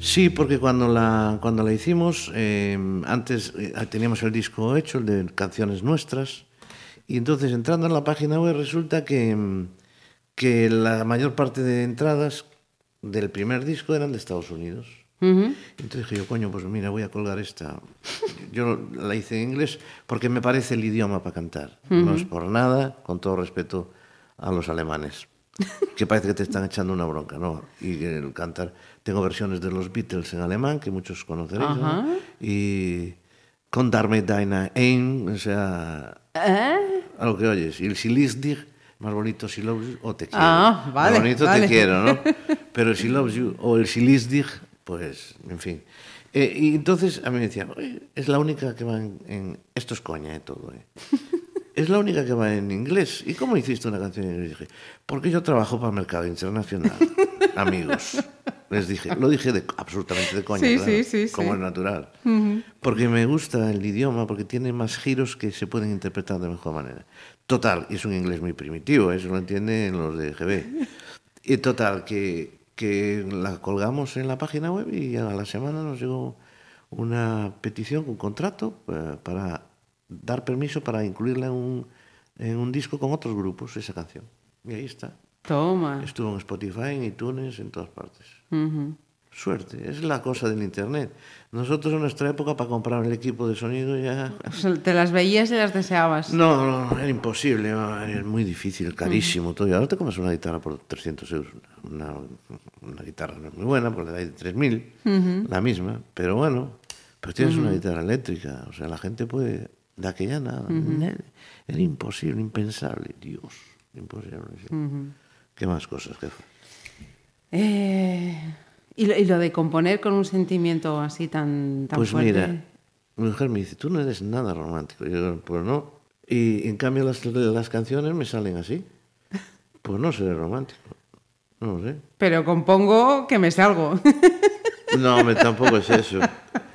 Sí, porque cuando la, cuando la hicimos, eh, antes eh, teníamos el disco hecho, el de canciones nuestras, y entonces entrando en la página web resulta que, mm, que la mayor parte de entradas del primer disco eran de Estados Unidos. Entonces dije yo, coño, pues mira, voy a colgar esta. Yo la hice en inglés porque me parece el idioma para cantar. No es por nada, con todo respeto a los alemanes, que parece que te están echando una bronca, ¿no? Y el cantar. Tengo versiones de los Beatles en alemán, que muchos conoceréis, ¿no? Y con Darme Deine Ein, o sea, ¿Eh? a lo que oyes. Y el Si liebst dich, más bonito si loves you o te quiero. Ah, vale, Más bonito vale. te quiero, ¿no? Pero si loves you o el si dich, pues, en fin. Eh, y entonces a mí me decían, "Oye, es la única que va en, en- Esto es coña, ¿eh? Todo, ¿eh? Es la única que va en inglés. ¿Y cómo hiciste una canción en inglés? Dije, porque yo trabajo para el mercado internacional, amigos. Les dije, lo dije de, absolutamente de coña, Sí, claro, sí, sí, como es natural. Porque me gusta el idioma, porque tiene más giros que se pueden interpretar de mejor manera. Total, es un inglés muy primitivo, eso lo entienden los de GB. Y total, que, que la colgamos en la página web y a la semana nos llegó una petición, un contrato eh, para dar permiso para incluirla en un, en un disco con otros grupos, esa canción. Y ahí está. Toma. Estuvo en Spotify, en iTunes, en todas partes. Ujú. Suerte, es la cosa del Internet. Nosotros en nuestra época para comprar el equipo de sonido ya... Pues Te las veías y las deseabas. No, no, era imposible, era muy difícil, carísimo todo. Y ahora te compras una guitarra por 300 euros. Una, una guitarra no es muy buena, porque hay de 3.000, la misma. Pero bueno, pero tienes una guitarra eléctrica. O sea, la gente puede... Daquella nada. Uh -huh. Era imposible, impensable. Dios, imposible. Sí. Uh -huh. ¿Qué más cosas que fue? Eh, ¿y, lo, y lo de componer con un sentimiento así tan, tan pues fuerte. Pues mira, mi mujer me dice, tú no eres nada romántico. Y yo, pues no. Y en cambio las, las canciones me salen así. Pues no seré romántico. No sé. Pero compongo que me salgo. No, me, tampoco es eso.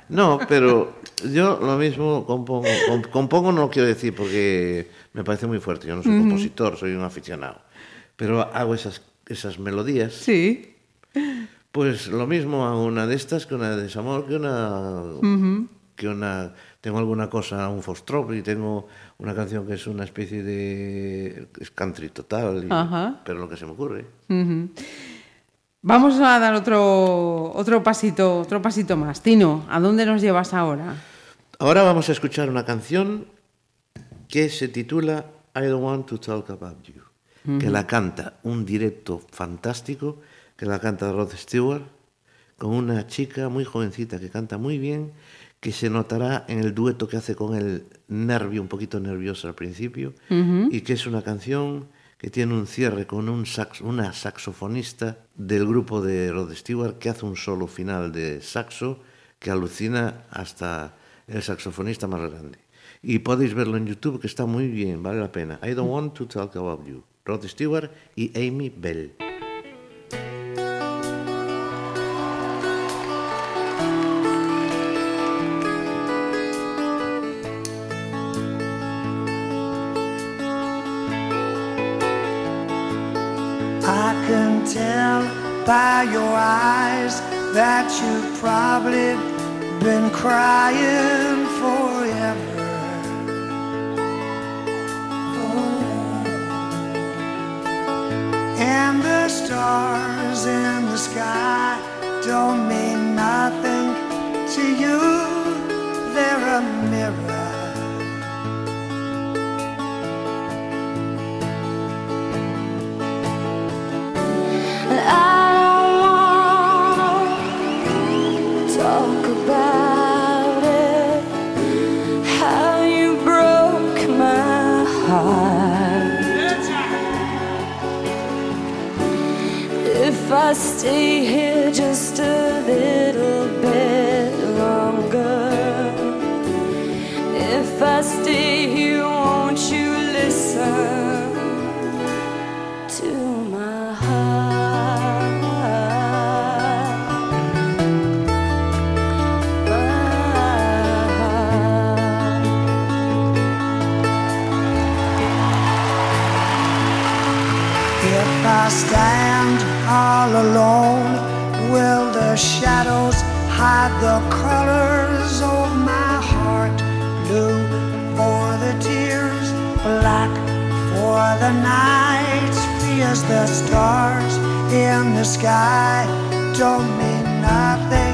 No, pero yo lo mismo compongo. com- compongo no quiero decir porque me parece muy fuerte. Yo no soy compositor, soy un aficionado. Pero hago esas, esas melodías. sí. Pues lo mismo a una de estas que una de desamor, que una. que una. Tengo alguna cosa, un foxtrot, y tengo una canción que es una especie de. es country total, y- pero lo que se me ocurre. Vamos a dar otro, otro pasito, otro pasito más. Tino, ¿a dónde nos llevas ahora? Ahora vamos a escuchar una canción que se titula I Don't Want to Talk About You, que la canta un directo fantástico, que la canta Rod Stewart, con una chica muy jovencita que canta muy bien, que se notará en el dueto que hace con el nervio, un poquito nervioso al principio, y que es una canción que tiene un cierre con un sax, una saxofonista del grupo de Rod Stewart que hace un solo final de saxo que alucina hasta el saxofonista más grande. Y podéis verlo en YouTube que está muy bien, vale la pena. I don't want to talk about you. Rod Stewart y Amy Bell. By your eyes that you've probably been crying forever. Oh. And the stars in the sky don't mean nothing to you. They're a mirror. I stay here just the colors of my heart? Blue for the tears, black for the night. Fierce the stars in the sky don't mean nothing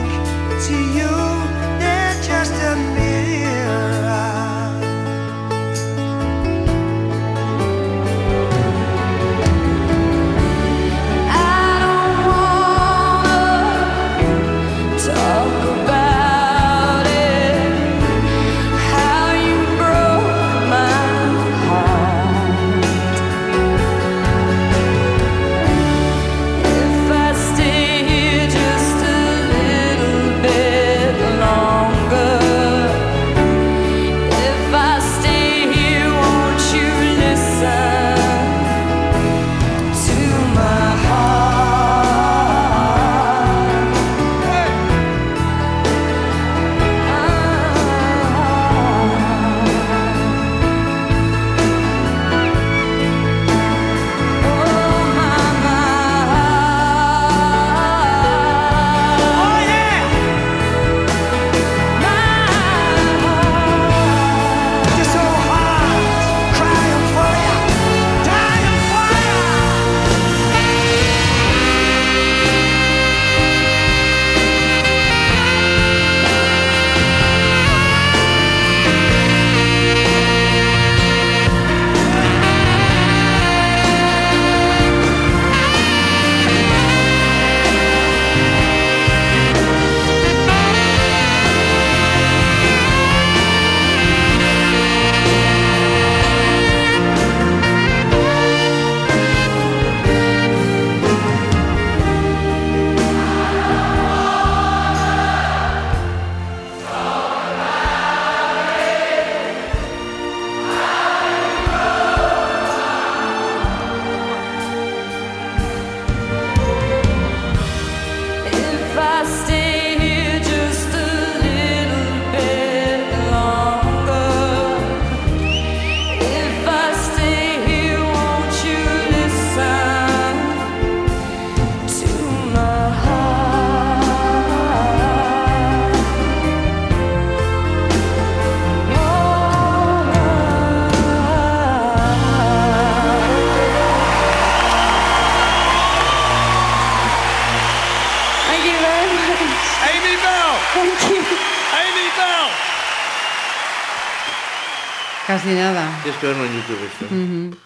Casi nada. Tienes que verlo en YouTube esto.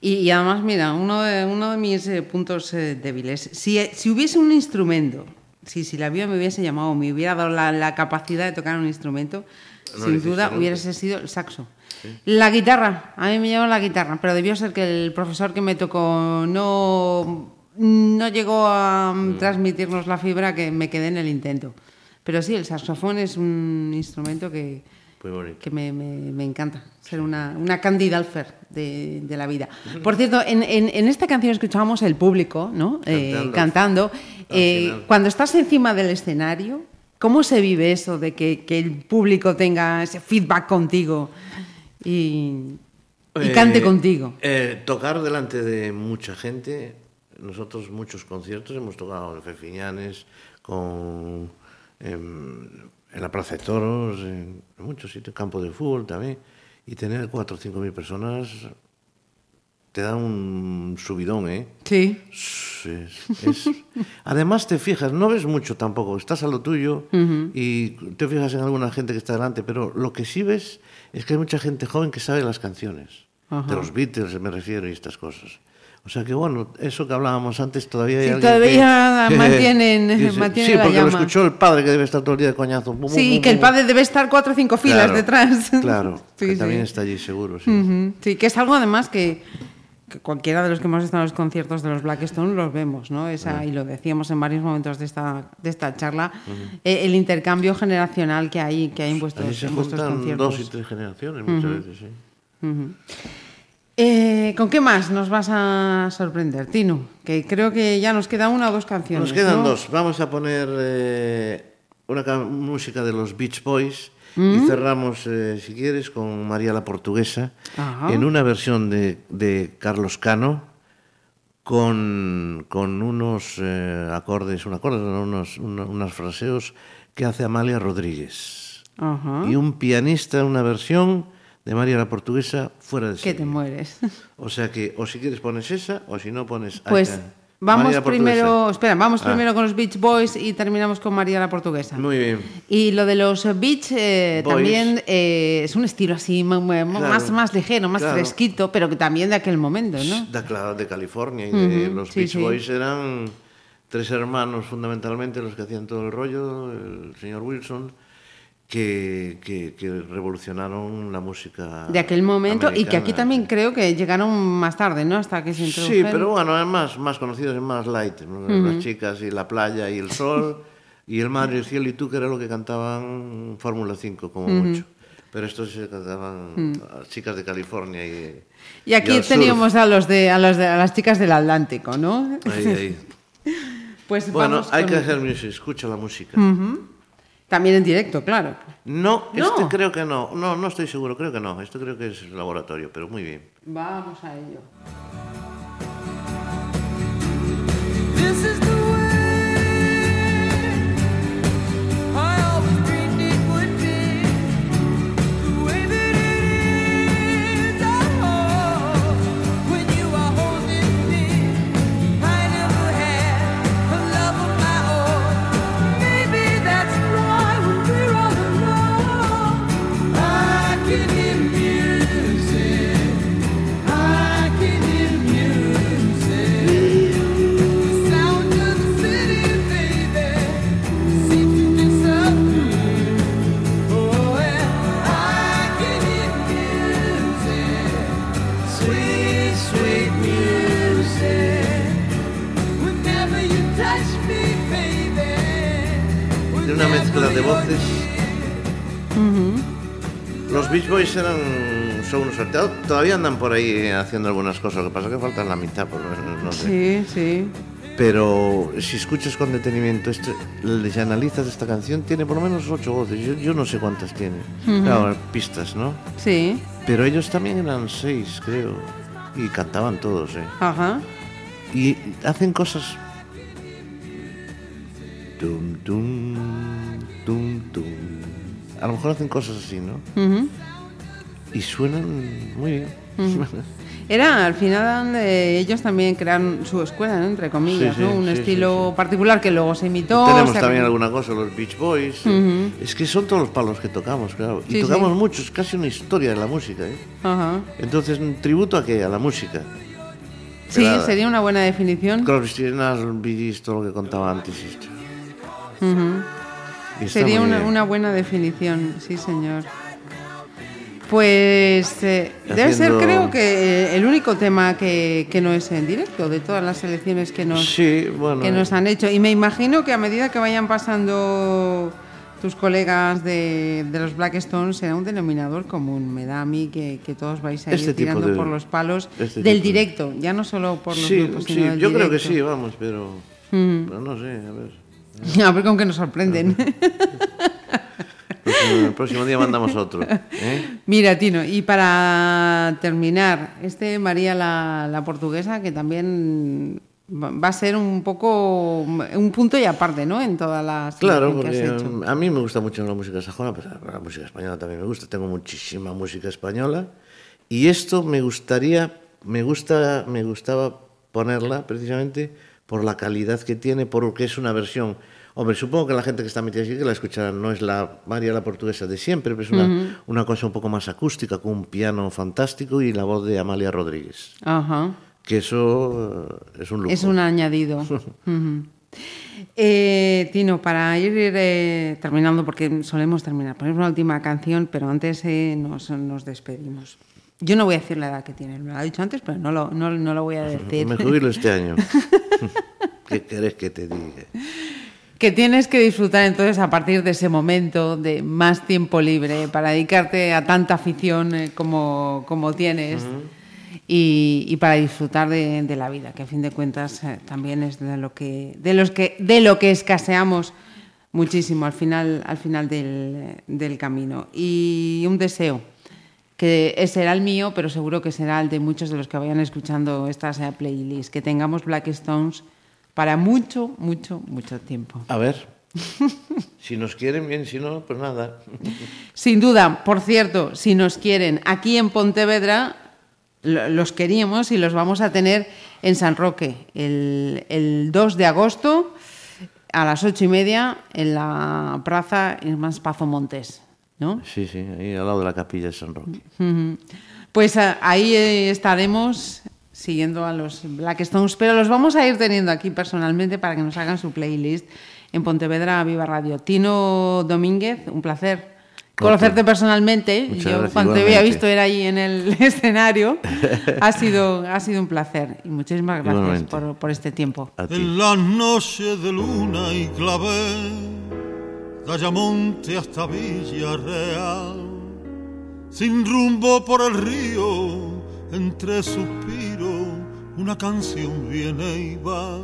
Y, y además, mira, uno de, uno de mis eh, puntos eh, débiles, si, eh, si hubiese un instrumento, si, si la vida me hubiese llamado, me hubiera dado la, la capacidad de tocar un instrumento, No sin duda hubiese sido el saxo. La guitarra, a mí me llama la guitarra, pero debió ser que el profesor que me tocó no, no llegó a mm, transmitirnos la fibra que me quedé en el intento. Pero sí, el saxofón es un instrumento que, Muy bonito. que me, me- me encanta, ser una, una Candy Dalfer de, de la vida. Por cierto, en, en- en esta canción escuchábamos el público ¿no? Eh, Cantando. Eh, cuando estás encima del escenario, ¿cómo se vive eso de que, que el público tenga ese feedback contigo y, y cante Eh, contigo? tocar delante de mucha gente. Nosotros muchos conciertos hemos tocado en Fefiñanes, con, en la Plaza de Toros, en, en muchos sitios, campo de fútbol también. Y tener cuatro o cinco mil personas te da un subidón, ¿eh? Sí. Es- es- Además te fijas, no ves mucho tampoco, estás a lo tuyo y te fijas en alguna gente que está delante, pero lo que sí ves es que hay mucha gente joven que sabe las canciones, de los Beatles me refiero y estas cosas. O sea que bueno, eso que hablábamos antes todavía hay Sí, alguien todavía que- mantienen- Dice, mantienen Sí, la porque lo escuchó el padre que debe estar todo el día de coñazo. Bum, Sí, bum, que el padre debe estar cuatro o cinco filas Claro, detrás. Claro, Sí, que sí. también está allí seguro, sí. Ujú, Sí, que es algo además que, que cualquiera de los que hemos estado en los conciertos de los Blackstone los vemos, ¿no? Esa, Y lo decíamos en varios momentos de esta, de esta charla, eh, el intercambio generacional que hay, que hay en vuestros, Allí se en vuestros conciertos. dos y tres generaciones muchas veces, sí. Eh, ¿Con qué más nos vas a sorprender, Tino? Que creo que ya nos queda una o dos canciones. Nos quedan ¿no? dos. Vamos a poner eh, una música de los Beach Boys ¿Mm? y cerramos, eh, si quieres, con María la Portuguesa Ajá. en una versión de, de Carlos Cano con, con unos eh, acordes, un acorde, unos, unos, unos, fraseos que hace Amalia Rodríguez. Ajá. Y un pianista, una versión de María la Portuguesa fuera de Que te serie. mueres. O sea que, o si quieres pones esa, o si no pones... Pues vamos María primero, espera, vamos Ah. primero con los Beach Boys y terminamos con María la Portuguesa. Muy bien. Y lo de los Beach eh, también eh, es un estilo así m- más, más ligero, más claro. fresquito, pero que también de aquel momento, ¿no? Claro, de California y de los sí, Beach sí. Boys eran tres hermanos fundamentalmente los que hacían todo el rollo, el señor Wilson, que, que, que revolucionaron la música. De aquel momento y que aquí también creo que llegaron más tarde, ¿no? Hasta que se introdujeron. Sí, pero bueno, es más, más conocido, es más light. ¿no? Uh -huh. Las chicas y la playa y el sol y el mar y el cielo y tú, que era lo que cantaban Fórmula 5, como uh -huh. mucho. Pero estos se cantaban mm. uh -huh. chicas de California y. Y aquí y teníamos surf. a, los de, a, los de, a las chicas del Atlántico, ¿no? Ahí, ahí. pues bueno, vamos hay con... que hacer música, escucha la música. También en directo, claro. No, No. este creo que no. No, no estoy seguro, creo que no. Esto creo que es laboratorio, pero muy bien. Vamos a ello. Todavía andan por ahí haciendo algunas cosas. Lo que pasa es que faltan la mitad, pues, no, no sé. Sí, sí. Pero si escuchas con detenimiento, este, si analizas esta canción, tiene por lo menos ocho voces. Yo, yo no sé cuántas tiene. Claro, pistas, ¿no? Sí. Pero ellos también eran seis, creo. Y cantaban todos, ¿eh? Ajá. Y hacen cosas. Tum, tum, tum, tum. A lo mejor hacen cosas así, ¿no? Y suenan muy bien. Era, al final, eh, ellos también crearon su escuela, ¿no? Entre comillas, Sí, sí, ¿no? Un sí, estilo particular que luego se imitó. Tenemos se- también alguna cosa, los Beach Boys. Es que son todos los palos que tocamos, claro. Y Sí, tocamos sí. mucho, es casi una historia de la música, ¿eh? Ajá. Entonces, ¿un tributo a qué? A la música. Sí, Era- sería una buena definición. Crosby, Stills, Nash, todo lo que contaba antes. esto. Sería una, una buena definición, sí, señor. Pues eh, debe ser, creo que el único tema que, que no es en directo de todas las selecciones que nos, Sí, bueno. que nos han hecho. Y me imagino que a medida que vayan pasando tus colegas de, de los Black Stones será un denominador común. Me da a mí que, que todos vais a ir Este tirando de- por los palos este del directo, ya no solo por los Sí, grupos, sí, sino del yo creo que sí, vamos, pero, pero no sé, a ver. A ver con qué nos sorprenden. El próximo, día mandamos otro. ¿eh? Mira, Tino, y para terminar, este María la, la portuguesa, que también va a ser un poco un punto y aparte, ¿no? En todas las Claro, que has porque hecho. um, a mí me gusta mucho la música sajona, pero la música española también me gusta. Tengo muchísima música española y esto me gustaría, me gusta, me gustaba ponerla precisamente por la calidad que tiene, porque es una versión. Hombre, supongo que la gente que está metida aquí que la escuchará no es la María la portuguesa de siempre, pero es una, una cosa un poco más acústica, con un piano fantástico y la voz de Amalia Rodríguez. Ajá. Que eso eh, es un lujo. Es un añadido. Eh, Tino, para ir eh, terminando, porque solemos terminar, ponemos una última canción, pero antes eh, nos, nos despedimos. Yo no voy a decir la edad que tiene, me lo ha dicho antes, pero no lo, no, no lo voy a decir. Me jubilo este año. ¿Qué querés que te diga? Que tienes que disfrutar entonces a partir de ese momento de más tiempo libre para dedicarte a tanta afición eh, como, como tienes y, y para disfrutar de, de la vida, que a fin de cuentas eh, también es de lo que de los que de lo que escaseamos muchísimo al final al final del, del camino. Y un deseo que será el mío, pero seguro que será el de muchos de los que vayan escuchando estas playlists, que tengamos Black Stones para mucho, mucho, mucho tiempo. A ver. si nos quieren bien, si no, pues nada. Sin duda, por cierto, si nos quieren, aquí en Pontevedra lo- los queríamos y los vamos a tener en San Roque el, el 2 de agosto a las ocho y media en la plaza Irmás Pazo Montes. ¿no? Sí, sí, ahí al lado de la capilla de San Roque. Pues ah, ahí eh, estaremos siguiendo a los Black Stones, pero los vamos a ir teniendo aquí personalmente para que nos hagan su playlist en Pontevedra Viva Radio. Tino Domínguez, un placer conocerte personalmente. Muchas Yo gracias, cuando te había visto era ahí en el escenario. ha sido, ha sido un placer y muchísimas gracias por, por este tiempo. A ti. En las noches de luna y clave, de Ayamonte hasta Villarreal, sin rumbo por el río, entre suspiros, una canción viene y va,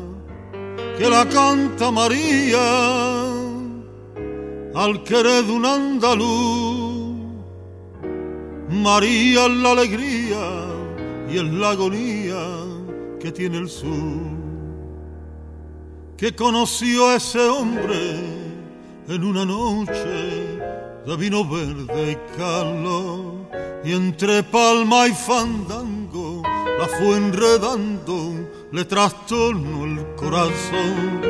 que la canta María, al querer de un andaluz. María la alegría y es la agonía que tiene el sur que conoció a ese hombre en una noche de vino verde y calor y entre palma y fandango la fue enredando le trastornó el corazón.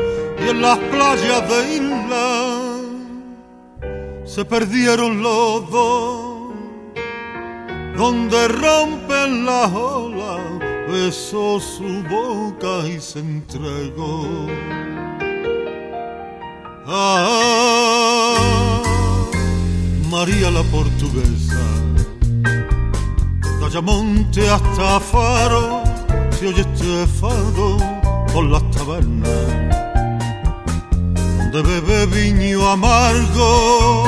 Y en las playas de isla se perdieron los dos. Donde rompen las olas, besó su boca y se entregó. Ah, María la portuguesa, Ayamonte hasta Faro, se oye este fado por las tabernas, donde bebe viño amargo,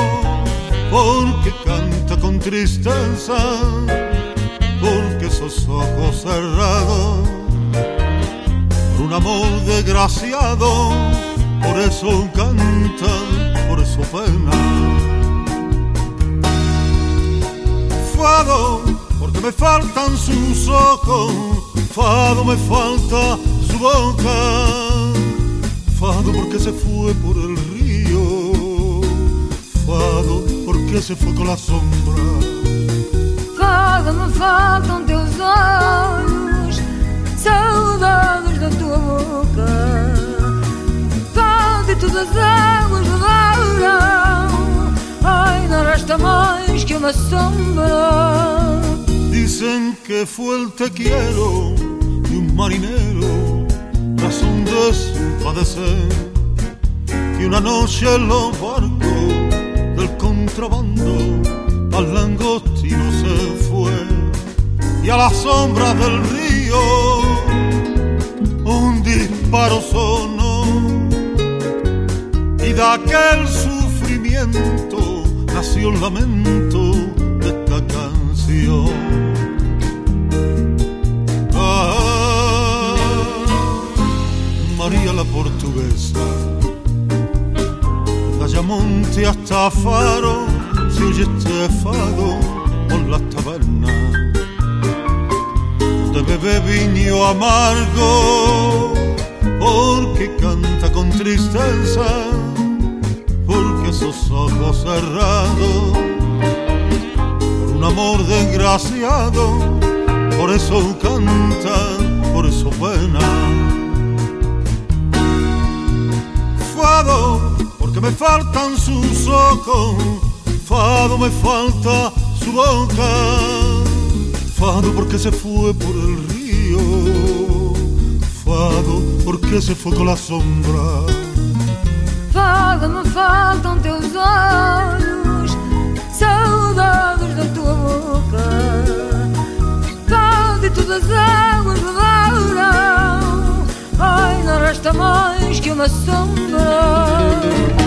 porque canta con tristeza, porque esos ojos cerrados, por un amor desgraciado, por eso canta, por eso pena. Fado, me faltan sus ojos, Fado me falta su boca, Fado porque se fue por el río, Fado porque se fue con la sombra. Fado, me faltam teus olhos, saudades da tua boca. Fado e todas as águas rodaram, ai, não resta mais que uma sombra. Dicen que fue el te quiero de un marinero, razón de su padecer, que una noche en los barcos del contrabando al langostino se fue. Y a la sombra del río un disparo sonó. Y de aquel sufrimiento nació el lamento la portuguesa, de Ayamonte hasta Faro, se oye este fado por las tabernas, de bebe viño amargo, porque canta con tristeza, porque esos ojos cerrados, por un amor desgraciado, por eso canta, por eso pena. Me faltan sus ojos, Fado me falta su boca, Fado porque se fue por el río, Fado porque se fue con la sombra. Fado, me faltam teus olhos, saudades da tua boca. Fado e todas as águas rodaram, ai, não resta mais que uma sombra.